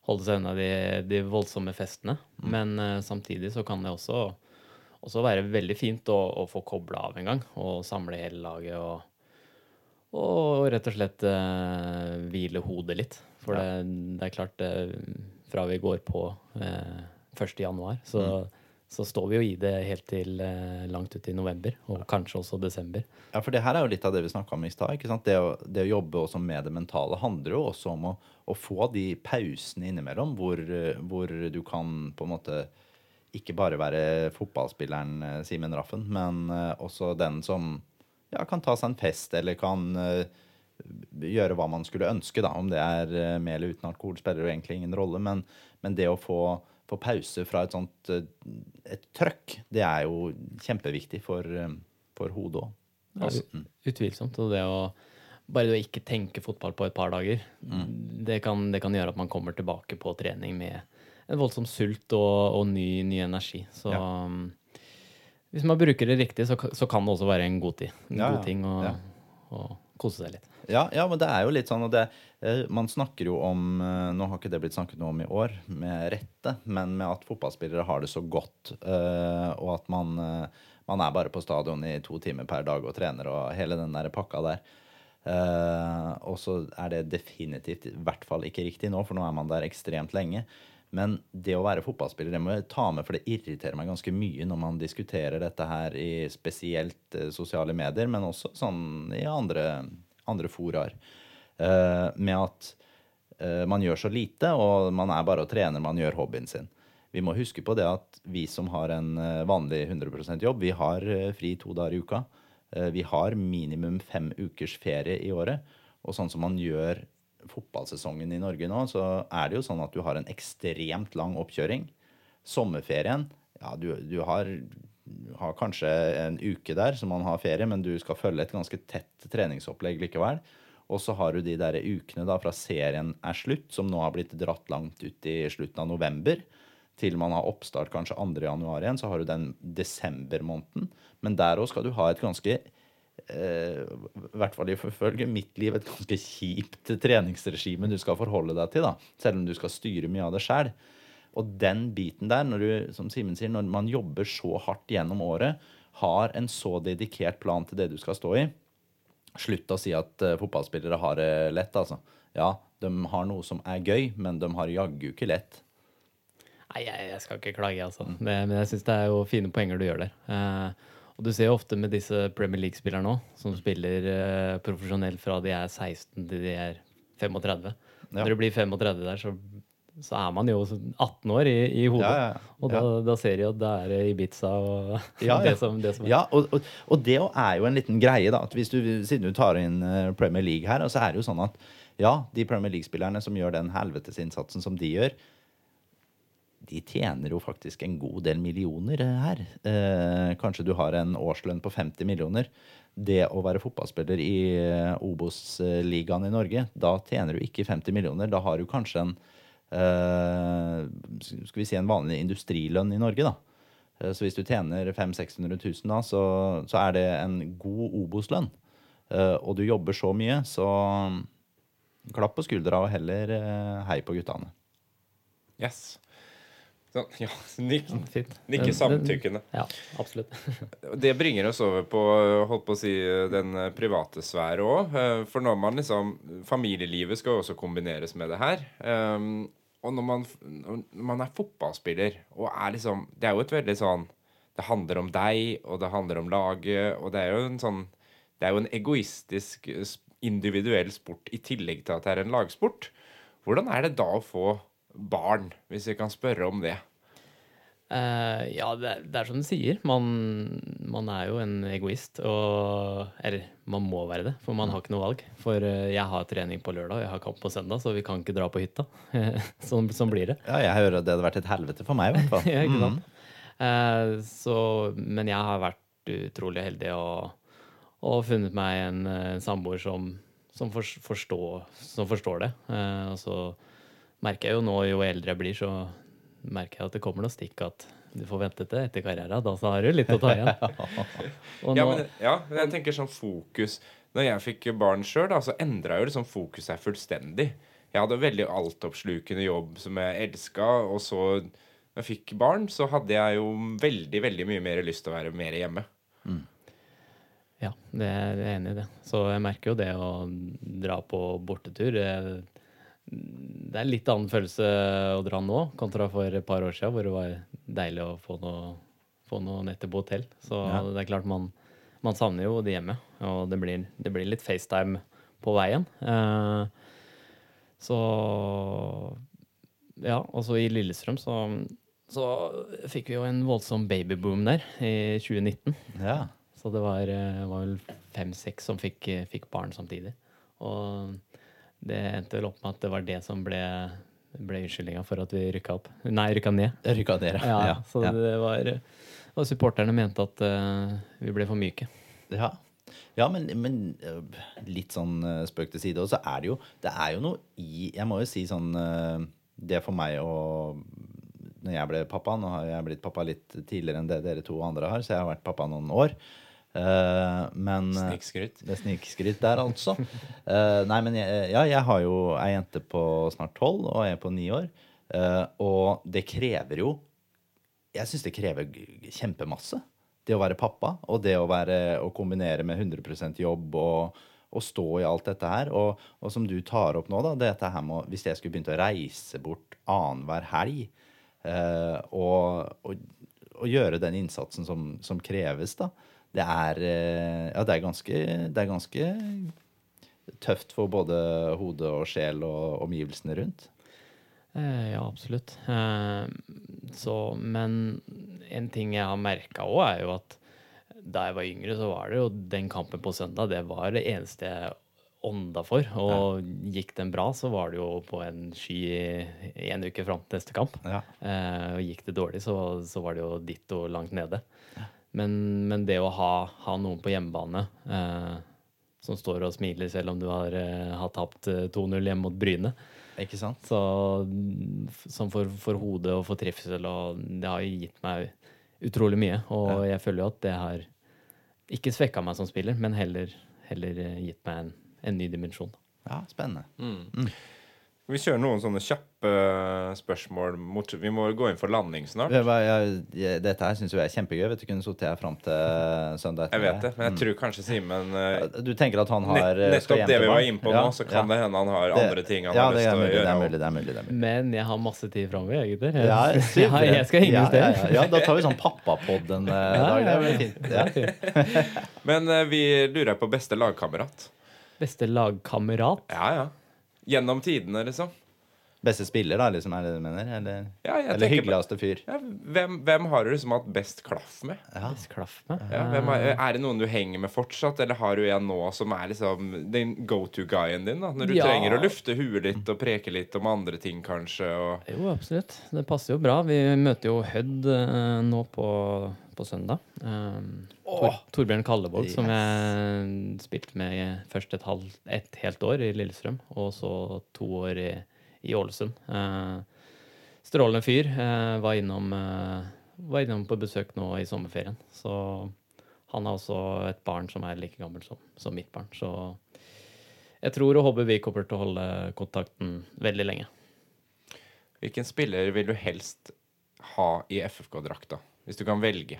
holde seg unna de, de voldsomme festene. Men uh, samtidig så kan det også, også være veldig fint å, å få kobla av en gang. Og samle hele laget og, og rett og slett uh, hvile hodet litt. For det, det er klart, uh, fra vi går på eh, 1. januar, så så står vi jo i det helt til eh, langt ut i november, og kanskje også desember. Ja, for det her er jo litt av det vi snakka om i stad. Det, å- det å jobbe også med det mentale handler jo også om å, å få de pausene innimellom hvor, eh, hvor du kan på en måte ikke bare være fotballspilleren eh, Simen Raffen, men også den som ja, kan ta seg en fest, eller kan gjøre hva man skulle ønske, da. Om det er med eller uten alkohol, spiller jo egentlig ingen rolle. Men, men det å få, få pause fra et sånt eh, et trøkk, det er jo kjempeviktig for, eh, for hodet òg. Altså. utvilsomt. Og det å bare det å ikke tenke fotball på et par dager, det, kan, det kan gjøre at man kommer tilbake på trening med en voldsom sult og, og ny, ny energi. Så Ja. um, hvis man bruker det riktig, så, så kan det også være en god tid. En Ja, god ting Og, Ja. å kose seg litt. Ja, ja, men det er jo litt sånn det, eh, Man snakker jo om eh, Nå har ikke det blitt snakket noe om i år, med rette, men med at fotballspillere har det så godt, eh, og at man, man er bare på stadion i to timer per dag og trener og hele den der pakka der. Og så er det definitivt i hvert fall ikke riktig nå, for nå er man der ekstremt lenge. Men det å være fotballspiller, det må jeg ta med, for det irriterer meg ganske mye når man diskuterer dette her i spesielt eh, sosiale medier, men også sånn i andre, andre foraer. Eh, med at eh, man gjør så lite, og man er bare og trener, man gjør hobbyen sin. Vi må huske på det at vi som har en vanlig 100% jobb, vi har fri to dager i uka. Vi har minimum fem ukers ferie i året. Og sånn som man gjør fotballsesongen i Norge nå, så er det jo sånn at du har en ekstremt lang oppkjøring. Sommerferien Ja, du, du har, har kanskje en uke der som man har ferie, men du skal følge et ganske tett treningsopplegg likevel. Og så har du de der ukene da fra serien er slutt, som nå har blitt dratt langt ut i slutten av november, til man har oppstart kanskje 2. januar igjen, så har du den desembermåneden. Men der òg skal du ha et ganske i hvert fall ifølge mitt liv, et ganske kjipt treningsregime du skal forholde deg til, da, selv om du skal styre mye av det sjøl. Og den biten der, når du, som Simen sier, når man jobber så hardt gjennom året, har en så dedikert plan til det du skal stå i, slutt å si at eh, fotballspillere har det lett, altså. Ja, de har noe som er gøy, men de har jaggu ikke lett. Nei, jeg, jeg skal ikke klage, altså. Det, men jeg syns det er jo fine poenger du gjør der. Eh, og du ser jo ofte med disse Premier League-spillerne nå, som spiller eh, profesjonelt fra de er 16 til de er 35. Ja. Når du blir 35 der, så, så er man jo 18 år i, i hodet. Ja, ja. Og da, da ser de jo at det er Ibiza og (laughs) det som, det som er. Ja, og, og, og det er jo en liten greie, da. At hvis du, siden du tar inn eh, Premier League her, så er det jo sånn at ja, de Premier League-spillerne som gjør den helvetesinnsatsen som de gjør, de tjener jo faktisk en god del millioner eh, her. Eh, kanskje du har en årslønn på 50 millioner. Det å være fotballspiller i eh, Obos-ligaen i Norge, da tjener du ikke 50 millioner. Da har du kanskje en eh, skal vi si en vanlig industrilønn i Norge, da. Eh, Så hvis du tjener 500 000-600 000 da, så, så er det en god Obos-lønn. Eh, Og du jobber så mye, så klapp på skuldra og heller hei på guttene. Yes. Sånn, ja, nikk, Fint. nikke samtykkende. Ja, absolutt. (laughs) Det bringer oss over på holdt på å si, den eh, private sfære òg. For når man liksom Familielivet skal jo også kombineres med det her. Um, og når man, når man er fotballspiller og er liksom Det er jo et veldig sånn Det handler om deg, og det handler om laget, og det er jo en sånn Det er jo en egoistisk, eh, individuell sport i tillegg til at det er en lagsport. Hvordan er det da å få barn, hvis vi kan spørre om det? Uh, ja, det er, det er som du sier. Man, man er jo en egoist. Og, eller man må være det, for man har ikke noe valg. For uh, jeg har trening på lørdag, og jeg har kamp på søndag, så vi kan ikke dra på hytta. (laughs) sånn, sånn blir det. Ja, jeg hører at det hadde vært et helvete for meg, i hvert fall. (laughs) Ja, ikke sant? Eh, så, men jeg har vært utrolig heldig og, og funnet meg en, en samboer som, som, for, forstår, som forstår det. Eh, og så merker jeg jo nå, jo eldre jeg blir, så merker jeg at det kommer noe stikk at du får vente til etter karrieren. Da så har du litt å ta igjen. (laughs) Og Ja, men, ja, men jeg tenker sånn fokus Når jeg fikk barn sjøl, så endra jo liksom fokuset seg fullstendig. Jeg hadde veldig altoppslukende jobb som jeg elska, og så når jeg fikk barn, så hadde jeg jo veldig, veldig mye mer lyst til å være mer hjemme. Ja, det er jeg enig i det. Så jeg merker jo det å dra på bortetur. Det, det er litt annen følelse å dra nå kontra for et par år siden, hvor det var deilig å få noe, få noe netter på hotell. Så Ja. det er klart man, man savner jo det hjemme. Og det blir, det blir litt FaceTime på veien. Eh, så Ja, og så i Lillestrøm så, så fikk vi jo en voldsom babyboom der i 2019. Ja. Så det var, eh, var vel fem-seks som fikk, fikk barn samtidig. Og det endte vel opp med at det var det som ble, ble unnskyldninga for at vi rykka opp. Nei, rykka ned. Rykka ned, Ja, så ja. det var Og supporterne mente at uh, vi ble for myke. Ja, ja men, men øh, litt sånn øh, spøk til side. Og så er det jo Det er jo noe i Jeg må jo si sånn Det for meg å Når jeg ble pappa Nå har jeg blitt pappa litt tidligere enn det dere to andre har, så jeg har vært pappa noen år. Eh, men øh, Snikskryt. Det er snikskryt der, altså. Uh, (laughs) nei, men jeg, ja, jeg har jo ei jente på snart tolv og ei på ni år. Uh, og det krever jo Jeg syns det krever kjempemasse. Det å være pappa, og det å, være, å kombinere med 100% jobb og, og stå i alt dette her. Og, og som du tar opp nå, da, dette her med Hvis jeg skulle begynt å reise bort annenhver helg eh, og, og gjøre den innsatsen som, som kreves, da, det er, eh, ja, det er ganske, det er ganske tøft for både hode og sjel og omgivelsene rundt. Eh, ja, absolutt. Eh, så, men en ting jeg har merka òg, er jo at da jeg var yngre, så var det jo den kampen på søndag, det var det eneste jeg ånda for. Og gikk den bra, så var det jo på en sky en uke fram til neste kamp. Ja. Eh, og gikk det dårlig, så, så var det jo ditto langt nede. Men, men det å ha, ha noen på hjemmebane eh, som står og smiler selv om du har, eh, har tapt eh, 2-0 hjemme mot Bryne, Ikke sant? så mm, som for, for hodet og for trivsel, og det har jo gitt meg utrolig mye. Og jeg føler jo at det har ikke svekka meg som spiller, men heller, heller eh, gitt meg en, en ny dimensjon. Ja, spennende. Vi kjører noen sånne kjappe spørsmål mot Vi må gå inn for landing snart. Jeg, jeg, jeg, dette her syns jeg er kjempegøy. Vet du, kunne sittet her fram til søndag. Jeg vet det, men jeg tror kanskje Simen eh, Du tenker at han har nett, skal Nettopp hjem det vi var inne på Ja, nå, så kan ja. det hende han har andre ting han ja, har det lyst til å mulig, det er mulig, det er mulig, det er mulig. Men jeg har masse tid framover, jeg, gutter. Ja, Jeg, (laughs) jeg skal henge ja, hos ja, dere. ja, ja, da tar vi sånn pappapod en eh, (laughs) dag. Det blir fint. Ja. (laughs) Men uh, vi lurer på beste lagkamerat. Beste lagkamerat? Ja, ja. Gjennom tidene, liksom. Beste spiller, da, liksom, er det du mener? Eller, Ja, eller hyggeligste fyr? Ja, hvem, hvem har du liksom hatt best klaff med? Ja. Best klaff med? Ja, hvem er, er det noen du henger med fortsatt, eller har du en nå som er liksom den go to-guyen din? da Når du Ja. trenger å lufte huet litt og preke litt om andre ting, kanskje. Og Jo, absolutt. Det passer jo bra. Vi møter jo Hødd uh, nå på, på søndag. Um, Tor, Torbjørn Kallevåg, som jeg spilte med i først et, halv, et helt år i Lillestrøm, og så to år i, i Ålesund. Eh, strålende fyr. eh, var, innom, eh, var innom på besøk nå i sommerferien. Så han har også et barn som er like gammelt som, som mitt barn. Så jeg tror og håper vi kommer til å holde kontakten veldig lenge. hvilken spiller vil du helst ha i FFK-drakta? Hvis du kan velge.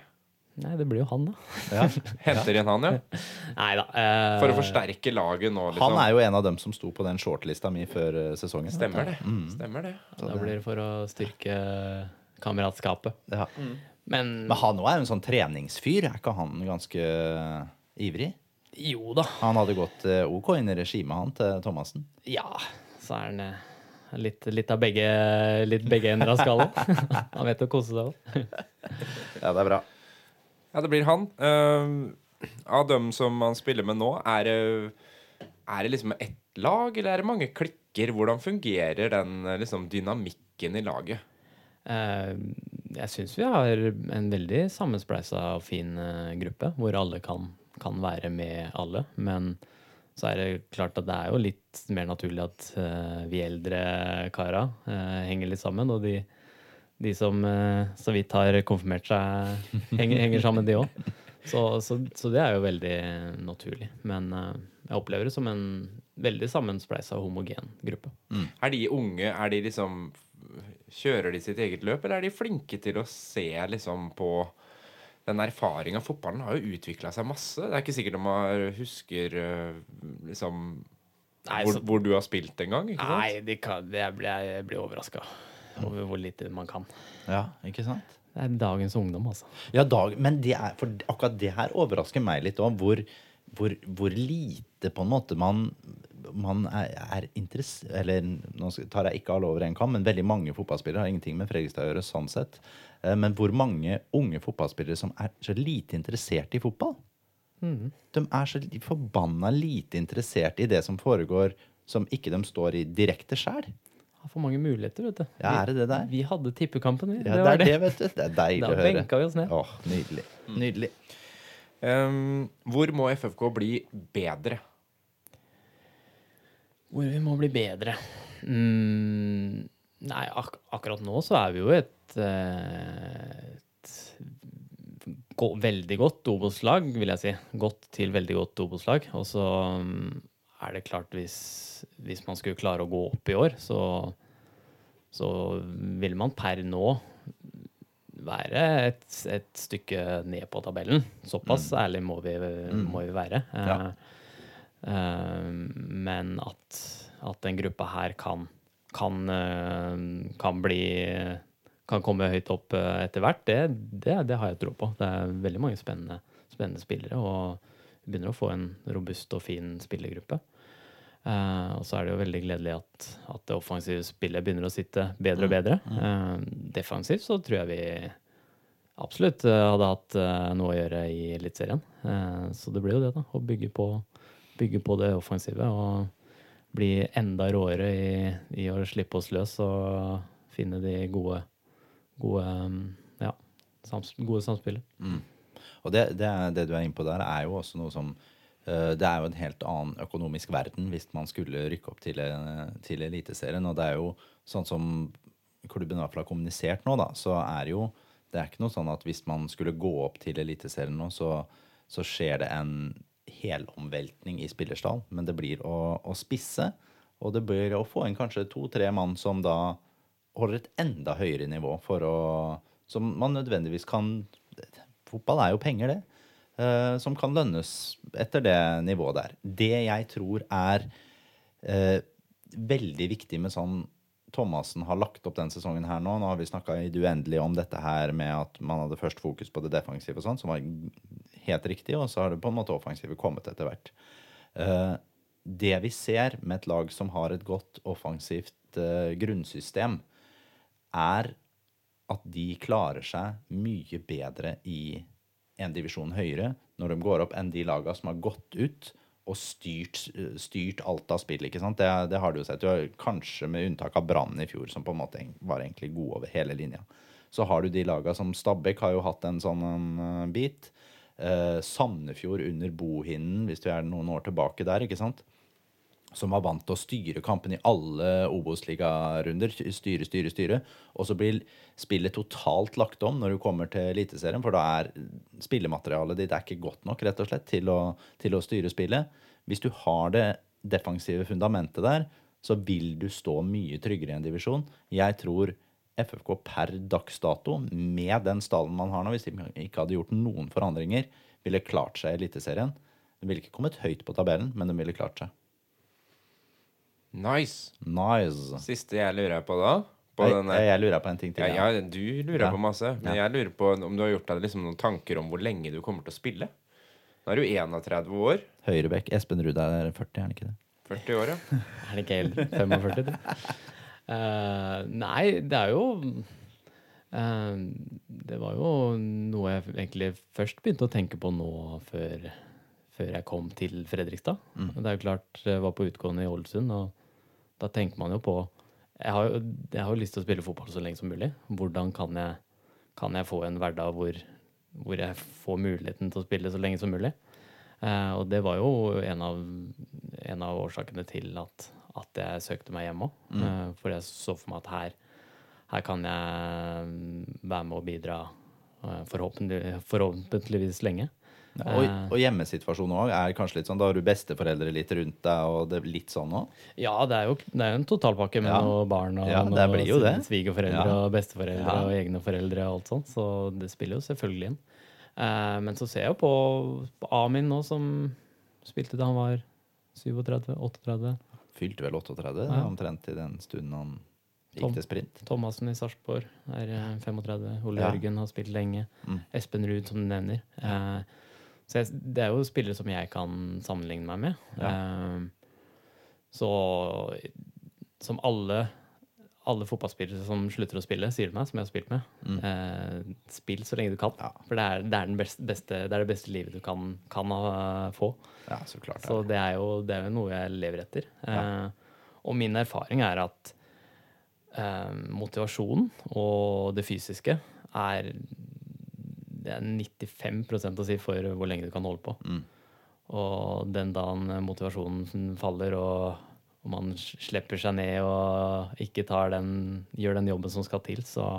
Nei, det blir jo han, da. Ja. Henter inn han, ja? (laughs) Nei da. eh, For å forsterke laget nå, liksom. Han er jo en av dem som sto på den shortlista mi før eh, sesongen. Stemmer det. Stemmer det. Da blir det for å styrke kameratskapet. Ja. Men, Men han òg er jo en sånn treningsfyr. Er ikke han ganske eh, ivrig? jo da. Han hadde gått eh, OK inn i regimet, han, til Thomassen. Ja, så er han eh, litt, litt av begge, litt begge ender av skallen. (laughs) han vet å kose seg òg. Ja, det er bra. Ja, det blir han. Uh, av dem som han spiller med nå, er det, er det liksom ett lag, eller er det mange klikker? Hvordan fungerer den eh, liksom, dynamikken i laget? Uh, jeg syns vi har en veldig sammenspleisa og fin uh, gruppe, hvor alle kan, kan være med alle. Men så er det klart at det er jo litt mer naturlig at vi eldre kara henger litt sammen. Og de, de som eh, så vidt har konfirmert seg, henger, henger sammen, de òg. Så, så, så det er jo veldig naturlig. Men eh, jeg opplever det som en veldig sammenspleisa og homogen gruppe. Er de unge, er de liksom Kjører de sitt eget løp, eller er de flinke til å se liksom på den erfaringa? Fotballen har jo utvikla seg masse. Det er ikke sikkert de har, husker eh, liksom Nei, hvor, så- hvor du har spilt en gang, ikke sant? Nei, de kan, jeg blir, jeg blir overraska over hvor lite man kan. Ja, ikke sant? Det er dagens ungdom, altså. Ja, dag, men det er, for akkurat det her overrasker meg litt òg. Hvor, hvor, hvor lite på en måte man, man er, er interessert Eller nå tar jeg ikke alle over en kam, men veldig mange fotballspillere har ingenting med Fredrikstad å gjøre sånn sett. Eh, Men hvor mange unge fotballspillere som er så lite interessert i fotball? De er så forbanna lite interessert i det som foregår, som ikke de står i direkte sjæl. Har for mange muligheter, vet du. Ja, er det det der? Vi hadde tippekampen, vi. Ja, det det er det. det, vet du. Det er deilig Da å høre. Da benka vi oss ned. Åh, nydelig. Nydelig. Um, hvor må FFK bli bedre? Hvor vi må bli bedre. Mm, nei, ak akkurat nå så er vi jo et, et go veldig godt Obos-lag, vil jeg si. Godt til veldig godt Obos-lag. Og så mm, er det klart, hvis, hvis man skulle klare å gå opp i år, så, så vil man per nå være et, et stykke ned på tabellen. Såpass ærlig må vi, må vi være. Ja. Uh, eh, men at, at den gruppa her kan, kan, uh, kan bli kan komme høyt opp eh, etter hvert, det, det, det har jeg tro på. Det er veldig mange spennende, spennende spillere, og begynner å få en robust og fin spillergruppe. Uh, og så er det jo veldig gledelig at, at det offensive spillet begynner å sitte bedre og bedre. Uh, defensivt så tror jeg vi absolutt eh, hadde hatt uh, noe å gjøre i Eliteserien. Så det blir jo det, da. Å bygge på, bygge på det offensive og bli enda råere i, i å slippe oss løs og finne de gode, gode mm, ja, sams, gode samspillet. Og det, det, det du er inne på der, er jo også noe som eh, Det er jo en helt annen økonomisk verden hvis man skulle rykke opp til, eh, til Eliteserien. Og det er jo sånn som klubben i hvert fall har kommunisert nå, da, så er jo Det er ikke noe sånn at hvis man skulle gå opp til Eliteserien nå, så, så skjer det en helomveltning i spillerstall. Men det blir å, å spisse, og det blir å få inn kanskje to-tre mann som da holder et enda høyere nivå for å Som man nødvendigvis kan Fotball er jo penger, det. eh, som kan lønnes etter det nivået der. Det jeg tror er eh, veldig viktig med sånn Thomassen har lagt opp den sesongen her nå. Nå har vi snakka i det uendelige om dette her med at man hadde først fokus på det defensive og sånn, som var helt riktig, og så har det på en måte offensive kommet etter hvert. Eh, det vi ser med et lag som har et godt offensivt eh, grunnsystem, er at de klarer seg mye bedre i en divisjon høyere når de går opp, enn de laga som har gått ut og styrt, styrt alt av spill. ikke sant? Det, det har du jo sett. Du har, kanskje med unntak av Brann i fjor, som på en måte var egentlig god over hele linja. Så har du de laga som Stabæk har jo hatt en sånn en bit. Eh, Sandefjord under bohinnen, hvis du er noen år tilbake der, ikke sant? Som var vant til å styre kampen i alle Obos-ligarunder. Styre, styre, styre. Og så blir spillet totalt lagt om når du kommer til Eliteserien, for da er spillematerialet ditt er ikke godt nok rett og slett til å, til å styre spillet. Hvis du har det defensive fundamentet der, så vil du stå mye tryggere i en divisjon. Jeg tror FFK per dags dato, med den stallen man har nå, hvis de ikke hadde gjort noen forandringer, ville klart seg i Eliteserien. De ville ikke kommet høyt på tabellen, men de ville klart seg. Nice. Nice. Siste jeg lurer på da på Jeg, denne, jeg, lurer på en ting til. ja, ja. Du lurer Ja. på masse, men Ja. jeg lurer på om du har gjort deg liksom noen tanker om hvor lenge du kommer til å spille. Nå er du 31 år. Høyrebekk. Espen Ruud er 40, er han ikke det? 40 år, ja. (laughs) Er det ikke eldre? 45, du? Eh, nei, det er jo uh, Det var jo noe jeg egentlig først begynte å tenke på nå før, før jeg kom til Fredrikstad. Mm. Det er jo klart, jeg var på utgående i Ålesund, og da tenker man jo på jeg har, jo, jeg har jo lyst til å spille fotball så lenge som mulig. Hvordan kan jeg, kan jeg få en hverdag hvor, hvor jeg får muligheten til å spille så lenge som mulig? Eh, og det var jo en av, en av årsakene til at, at jeg søkte meg hjem òg. Eh, for jeg så for meg at her, her kan jeg mm, være med og bidra eh, forhåpentlig, forhåpentligvis lenge. Ja, og, og hjemmesituasjonen òg er kanskje litt sånn. Da har du besteforeldre litt rundt deg, og det er litt sånn òg. Ja, det er jo det er en totalpakke med Ja. noen barn og Ja, noen svigerforeldre Ja. og besteforeldre og egne foreldre og alt sånt, så det spiller jo selvfølgelig inn. Eh, men så ser jeg jo på, på Amin nå, som spilte da han var 37-38. Fylte vel 38 Ja. omtrent i den stunden han Gikk til sprint? Thomassen i Sarpsborg er eh, 35. Ole Ja. Jørgen har spilt lenge. Mm. Espen Ruud, som du nevner. Eh, så jeg, det er jo spillere som jeg kan sammenligne meg med. Eh, så som alle alle fotballspillere som slutter å spille, sier til meg, som jeg har spilt med, Mm. eh, spill så lenge du kan. Ja. For det er, det, er den beste, beste, det er det beste livet du kan, kan ha, få. Ja, så klart. Så det er jo, det er noe jeg lever etter. Ja. Eh, og min erfaring er at eh, motivasjonen og det fysiske er Det er 95% å si for hvor lenge du kan holde på. Mm. Og den dagen motivasjonen faller, og, og man slipper seg ned og ikke tar den, gjør den jobben som skal til, så,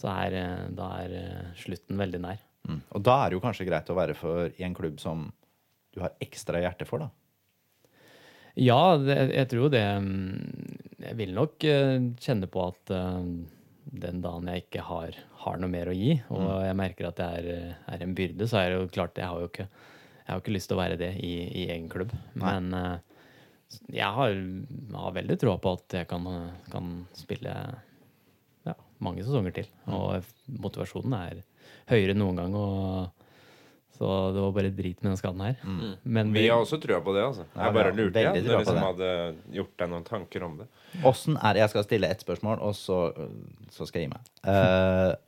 så er, da er eh, slutten veldig nær. Mm. Og da er det jo kanskje greit å være for i en klubb som du har ekstra hjerte for, da. Ja, det, jeg tror jo det mm, Jeg vil nok eh, kjenne på at eh, den dagen jeg ikke har, har noe mer å gi, og jeg merker at det er, er en byrde, så er det jo klart Jeg har jo ikke, jeg har ikke lyst til å være det i, i egen klubb. Men eh, jeg har, har veldig troa på at jeg kan, kan spille ja, mange sesonger til. Og motivasjonen er høyere enn noen gang. Og, så det var bare drit med den skaden her. Men Vi har også trua på det, altså. Ja, Jeg bare vi har lurte, jeg. veldig Du liksom hadde gjort deg noen tanker om det. Åssen er Jeg skal stille ett spørsmål, og så, så skal jeg gi meg.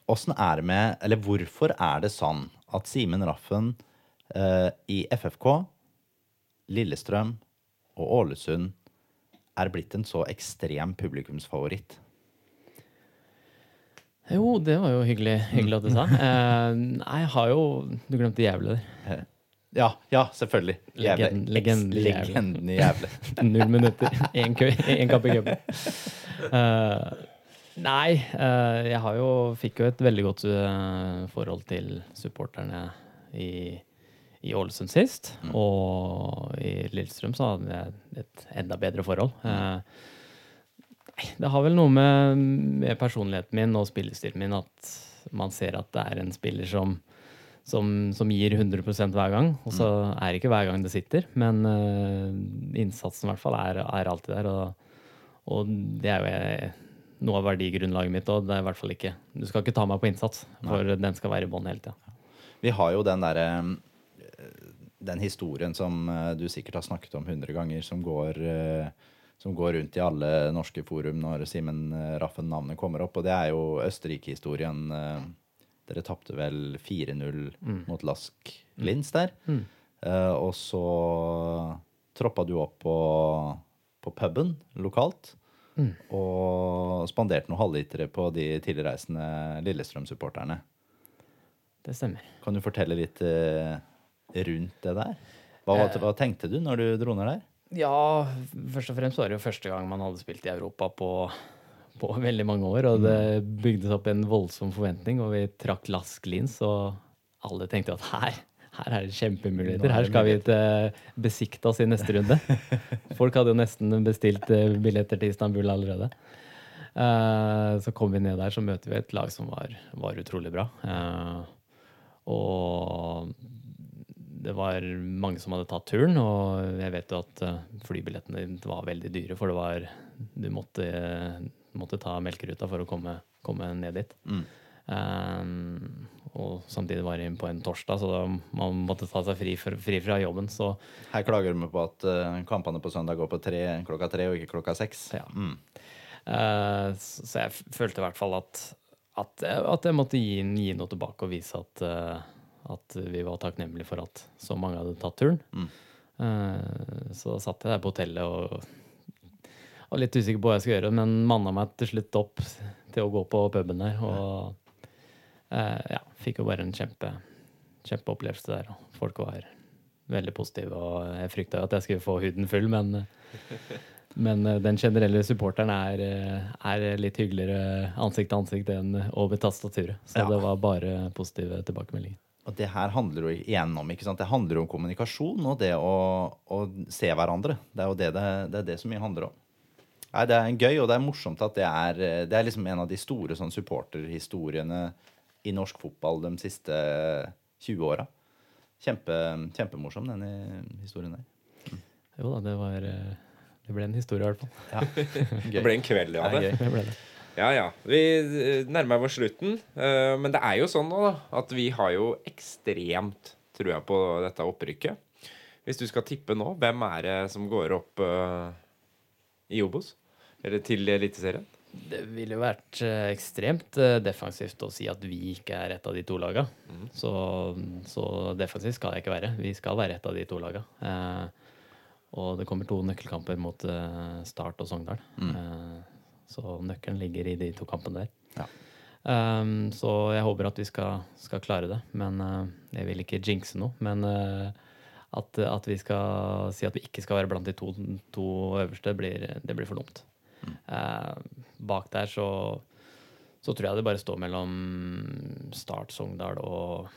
Åssen uh, er det med Eller hvorfor er det sånn at Simen Raffen uh, i FFK, Lillestrøm og Ålesund er blitt en så ekstrem publikumsfavoritt? Jo, det var jo hyggelig, hyggelig at du sa. Eh, nei, jeg har jo Du glemte jævler. Ja, ja, selvfølgelig. Jævle. Legenden- legenden i Jævle. Legenden i Jævle. (laughs) Null minutter. Én kapp i cupen. Eh, nei, eh, jeg har jo Fikk jo et veldig godt eh, forhold til supporterne i, i Ålesund sist. Og i Lillestrøm så hadde jeg et enda bedre forhold. Eh, Nei, det har vel noe med, med personligheten min og spillestilen min at man ser at det er en spiller som, som, som gir 100% hver gang. Og så er det ikke hver gang det sitter, men uh, innsatsen i hvert fall er, er alltid der. Og, og det er jo jeg, noe av verdigrunnlaget mitt òg. Det er i hvert fall ikke Du skal ikke ta meg på innsats, for den skal være i bånn hele tida. Vi har jo den derre Den historien som eh, du sikkert har snakket om hundre ganger, som går, eh, som går rundt i alle norske forum når Simen eh, Raffen-navnet kommer opp, og det er jo Østerrike-historien. eh, Dere tapte vel 4-0 mot Lask Linz der. Eh, og så troppa du opp på, på puben lokalt. Og spanderte noen halvlitere på de tilreisende Lillestrøm-supporterne. Det stemmer. Kan du fortelle litt uh, rundt det der? Hva, hva tenkte du når du dro ned der? Ja, først og fremst var det jo første gang man hadde spilt i Europa på, på veldig mange år. Og det bygdes opp en voldsom forventning, og vi trakk Lask Lins, og alle tenkte at her, her er det kjempemuligheter. Her skal vi til Besiktas i neste runde. (laughs) Folk hadde jo nesten bestilt eh, billetter til Istanbul allerede. Eh, Så kom vi ned der, så møter vi et lag som var, var utrolig bra. Eh, Og det var mange som hadde tatt turen, og jeg vet jo at eh, flybillettene var veldig dyre, for det var Du måtte, måtte ta melkeruta for å komme, komme ned dit. Um, og samtidig var det på en torsdag, så da man måtte ta seg fri, for, fri fra jobben. Så Her klager de på at uh, kampene på søndag går på tre, klokka tre og ikke klokka seks. Ja. Mm. Uh, så så jeg følte i hvert fall at, at, at jeg måtte gi, gi noe tilbake og vise at, eh, at vi var takknemlige for at så mange hadde tatt turen. Eh, så satt jeg der på hotellet og var litt usikker på hva jeg skulle gjøre, men manna meg til slutt opp til å gå på puben der. Og eh, ja, fikk jo bare en kjempe, kjempeopplevelse der. Folk var veldig positive, og jeg frykta jo at jeg skulle få huden full, men men eh, den generelle supporteren er, er litt hyggeligere ansikt til ansikt enn over tastaturet. Så Ja. det var bare positive tilbakemeldinger. Og det her handler jo igjen om ikke sant? Det handler om kommunikasjon og det å, å se hverandre. Det er jo det det, det, er det som mye handler om. Nei, Det er gøy, og det er morsomt at det er, det er liksom en av de store sånn, supporterhistoriene i norsk fotball de siste 20 åra. Kjempe, kjempemorsom, denne historien der. Jo da, det var, Det ble en historie, i hvert fall. (laughs) Det ble en kveld ja. Det. Det ble det. Ja, ja. Vi eh, nærmer oss slutten. eh, Men det er jo sånn nå, da, at vi har jo ekstremt trua på dette opprykket. Hvis du skal tippe nå, hvem er det som går opp eh, i Obos? Eller til Eliteserien? Det ville jo vært ekstremt defensivt å si at vi ikke er et av de to laga. Så, så defensivt skal jeg ikke være. Vi skal være et av de to laga. Eh, og det kommer to nøkkelkamper mot Start og Sogndal. Eh, så nøkkelen ligger i de to kampene der. Ja. Um, så jeg håper at vi skal, skal klare det. Men uh, jeg vil ikke jinxe noe. Men uh, at, at vi skal si at vi ikke skal være blant de to, to øverste, blir, det blir for dumt. Eh, bak der så, så tror jeg det bare står mellom Start, Sogndal og,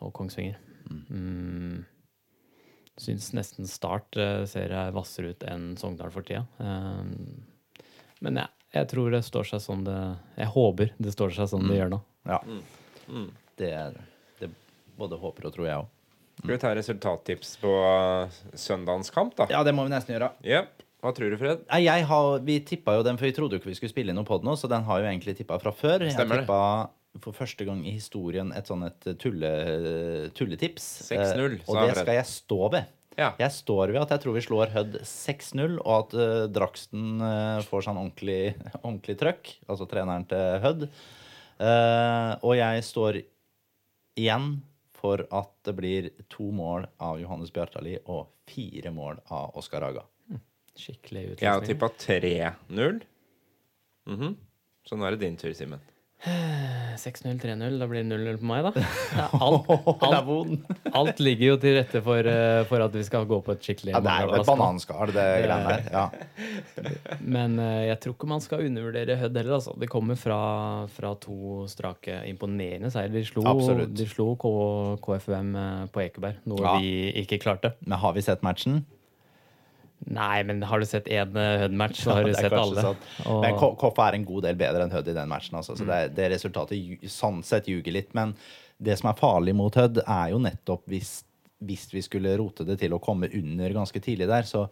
og Kongsvinger. Mm. Syns nesten Start eh, ser jeg hvassere ut enn Sogndal for tida. Eh, men jeg, jeg tror det står seg sånn det Jeg håper det står seg sånn det gjør nå. Ja. Det er det både håper og tror jeg òg. Skal vi ta resultattips på eh, søndagens kamp, da? Ja, det må vi nesten gjøre. Yep. Hva tror du, Fred? Nei, jeg har, Vi tippa jo den, for vi trodde jo ikke vi skulle spille inn noe på den nå, så den har jo egentlig tippa fra før. Stemmer det. jeg tippa for første gang i historien et sånn et tulle, tulletips. 6-0, Eh, sa og det skal jeg stå ved. Ja. Jeg står ved at jeg tror vi slår Hødd 6-0, og at uh, Draksten uh, får sånn ordentlig, (laughs) ordentlig trøkk. Altså treneren til Hødd. Uh, og jeg står igjen for at det blir to mål av Johannes Bjartali og fire mål av Oskar Haga. Skikkelig Jeg har utløsning. tippa 3-0. Mhm. Så nå er det din tur, Simen. 6-0, 3-0. Da blir det 0-0 på meg, da. (laughs) Alt, (laughs) alt, alt ligger jo til rette for, eh, for at vi skal gå på et skikkelig Ja, det er jo et bananskall, det greiene der. Ja. Men eh, jeg tror ikke man skal undervurdere Hødd heller. Altså. Det kommer fra, fra to strake imponerende seier. De slo, de slo K KFUM eh, på Ekeberg, noe Ja. vi ikke klarte. Men har vi sett matchen? Nei, men har du sett én Hud-match, så (laughs) har du er sett alle. Og- Men Koffa er en god del bedre enn Hud i den matchen. Altså. Så det, er- det resultatet sånn sett ljuger litt. Men det som er farlig mot Hud, er jo nettopp hvis, hvis vi skulle rote det til å komme under ganske tidlig der, så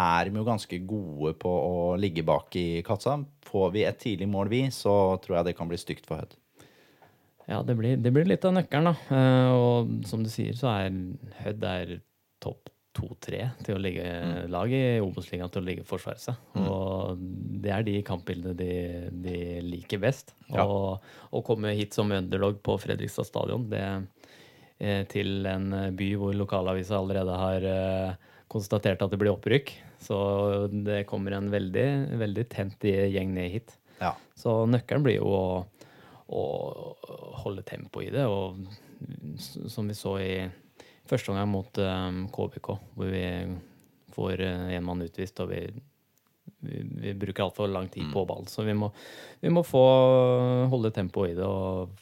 er de jo ganske gode på å ligge bak i kassa. Får vi et tidlig mål, vi, så tror jeg det kan bli stygt for Hud. Ja, det blir, det blir litt av nøkkelen, da. Eh, og som du sier, så er er topp to-tre til å ligge lag i Obos-ligaen til å ligge og forsvare seg. Og det er de kampbildene de, de liker best. Ja. Og å komme hit som underdog på Fredrikstad stadion, det eh, til en by hvor lokalavisa allerede har eh, konstatert at det blir opprykk. Så det kommer en veldig, veldig tent gjeng ned hit. Ja. Så nøkkelen blir jo å, å holde tempo i det. Og som vi så i første gang mot um, KBK, hvor vi får uh, en mann utvist, og vi, vi, vi bruker altfor lang tid på ball. Så vi må, vi må få holde tempo i det og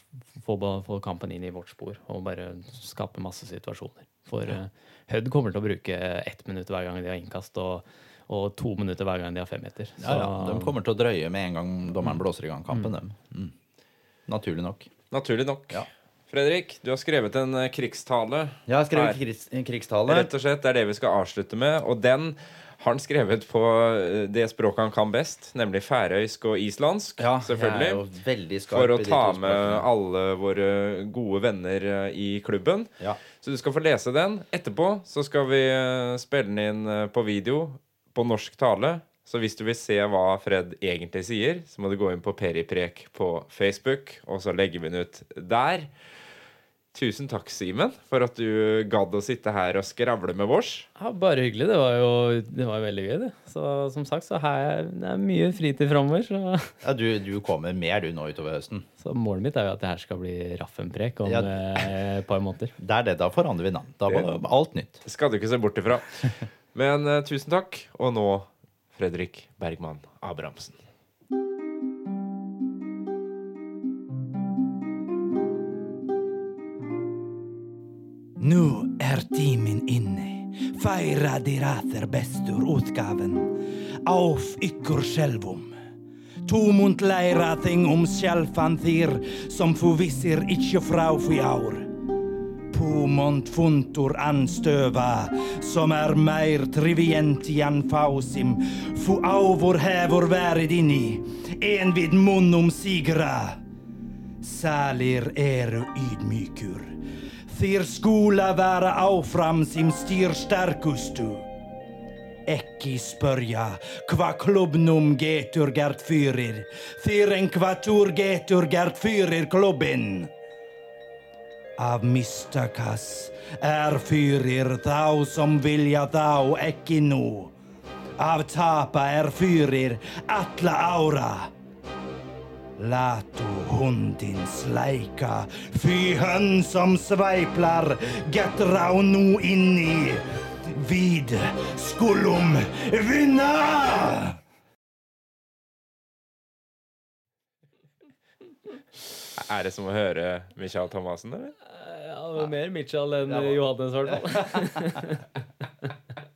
få, få kampen inn i vårt spor og bare skape masse situasjoner. For uh, Hødd kommer til å bruke ett minutt hver gang de har innkast, og, og to minutter hver gang de har femmeter. Ja, ja. De kommer til å drøye med en gang dommeren blåser i gang kampen. dem. Mm. Naturlig nok. Naturlig nok. Ja. Fredrik, du har skrevet en eh, krigstale. Jeg har skrevet krigs, en krigstale. Rett og slett, Det er det vi skal avslutte med. Og den har han skrevet på eh, det språket han kan best, nemlig færøysk og islandsk. Ja, selvfølgelig. Jeg er jo skarp For å ta med alle våre gode venner eh, i klubben. Ja. Så du skal få lese den. Etterpå så skal vi spille den inn på video på norsk tale. Så hvis du vil se hva Fred egentlig sier, så må du gå inn på Periprek på Facebook, og så legger vi den ut der. Tusen takk, Simen, for at du gadd å sitte her og skravle med vårs. Ja, bare hyggelig. Det var jo det var veldig gøy, det. Så som sagt, så har jeg det er mye fritid framover. Så, Ja, du, du kommer mer du nå utover høsten. så målet mitt er jo at det her skal bli Raffen-prek om Ja. eh, et par måneder. Det er det, da forandrer vi navn. Da var alt nytt. Det skal du ikke se bort ifra. (laughs) Men uh, tusen takk. Og nå Fredrik Bergman Abrahamsen. Nå er timen inne. Feira de rater bestur utgaven. Auf ykkur självum. Tomont leira ting om själfan þir som forvisser ikkje frau fy aur. Pomont funtor anstøva, som er meir trivient enn fausim, fu auvor hevor værid inni, envid munn munnum sigra. Salir eru ydmykur. Þir skola være áfram sim styr sterkustu. Ekki spörja hva klubbnum getur gert fyrir, fyr en kvatur getur gert fyrir klubbin. Av mistakas er fyrir þá som vilja þá ekki nú. Av tapa er fyrir alla ára. Latu hundin sleika, fy hønn som sveiplar, get rá no inni. Vid skullum vinna! Er det som å høre Michael Thomassen, eller? Ja, det var mer Michael enn Johannes, i hvert fall. (laughs)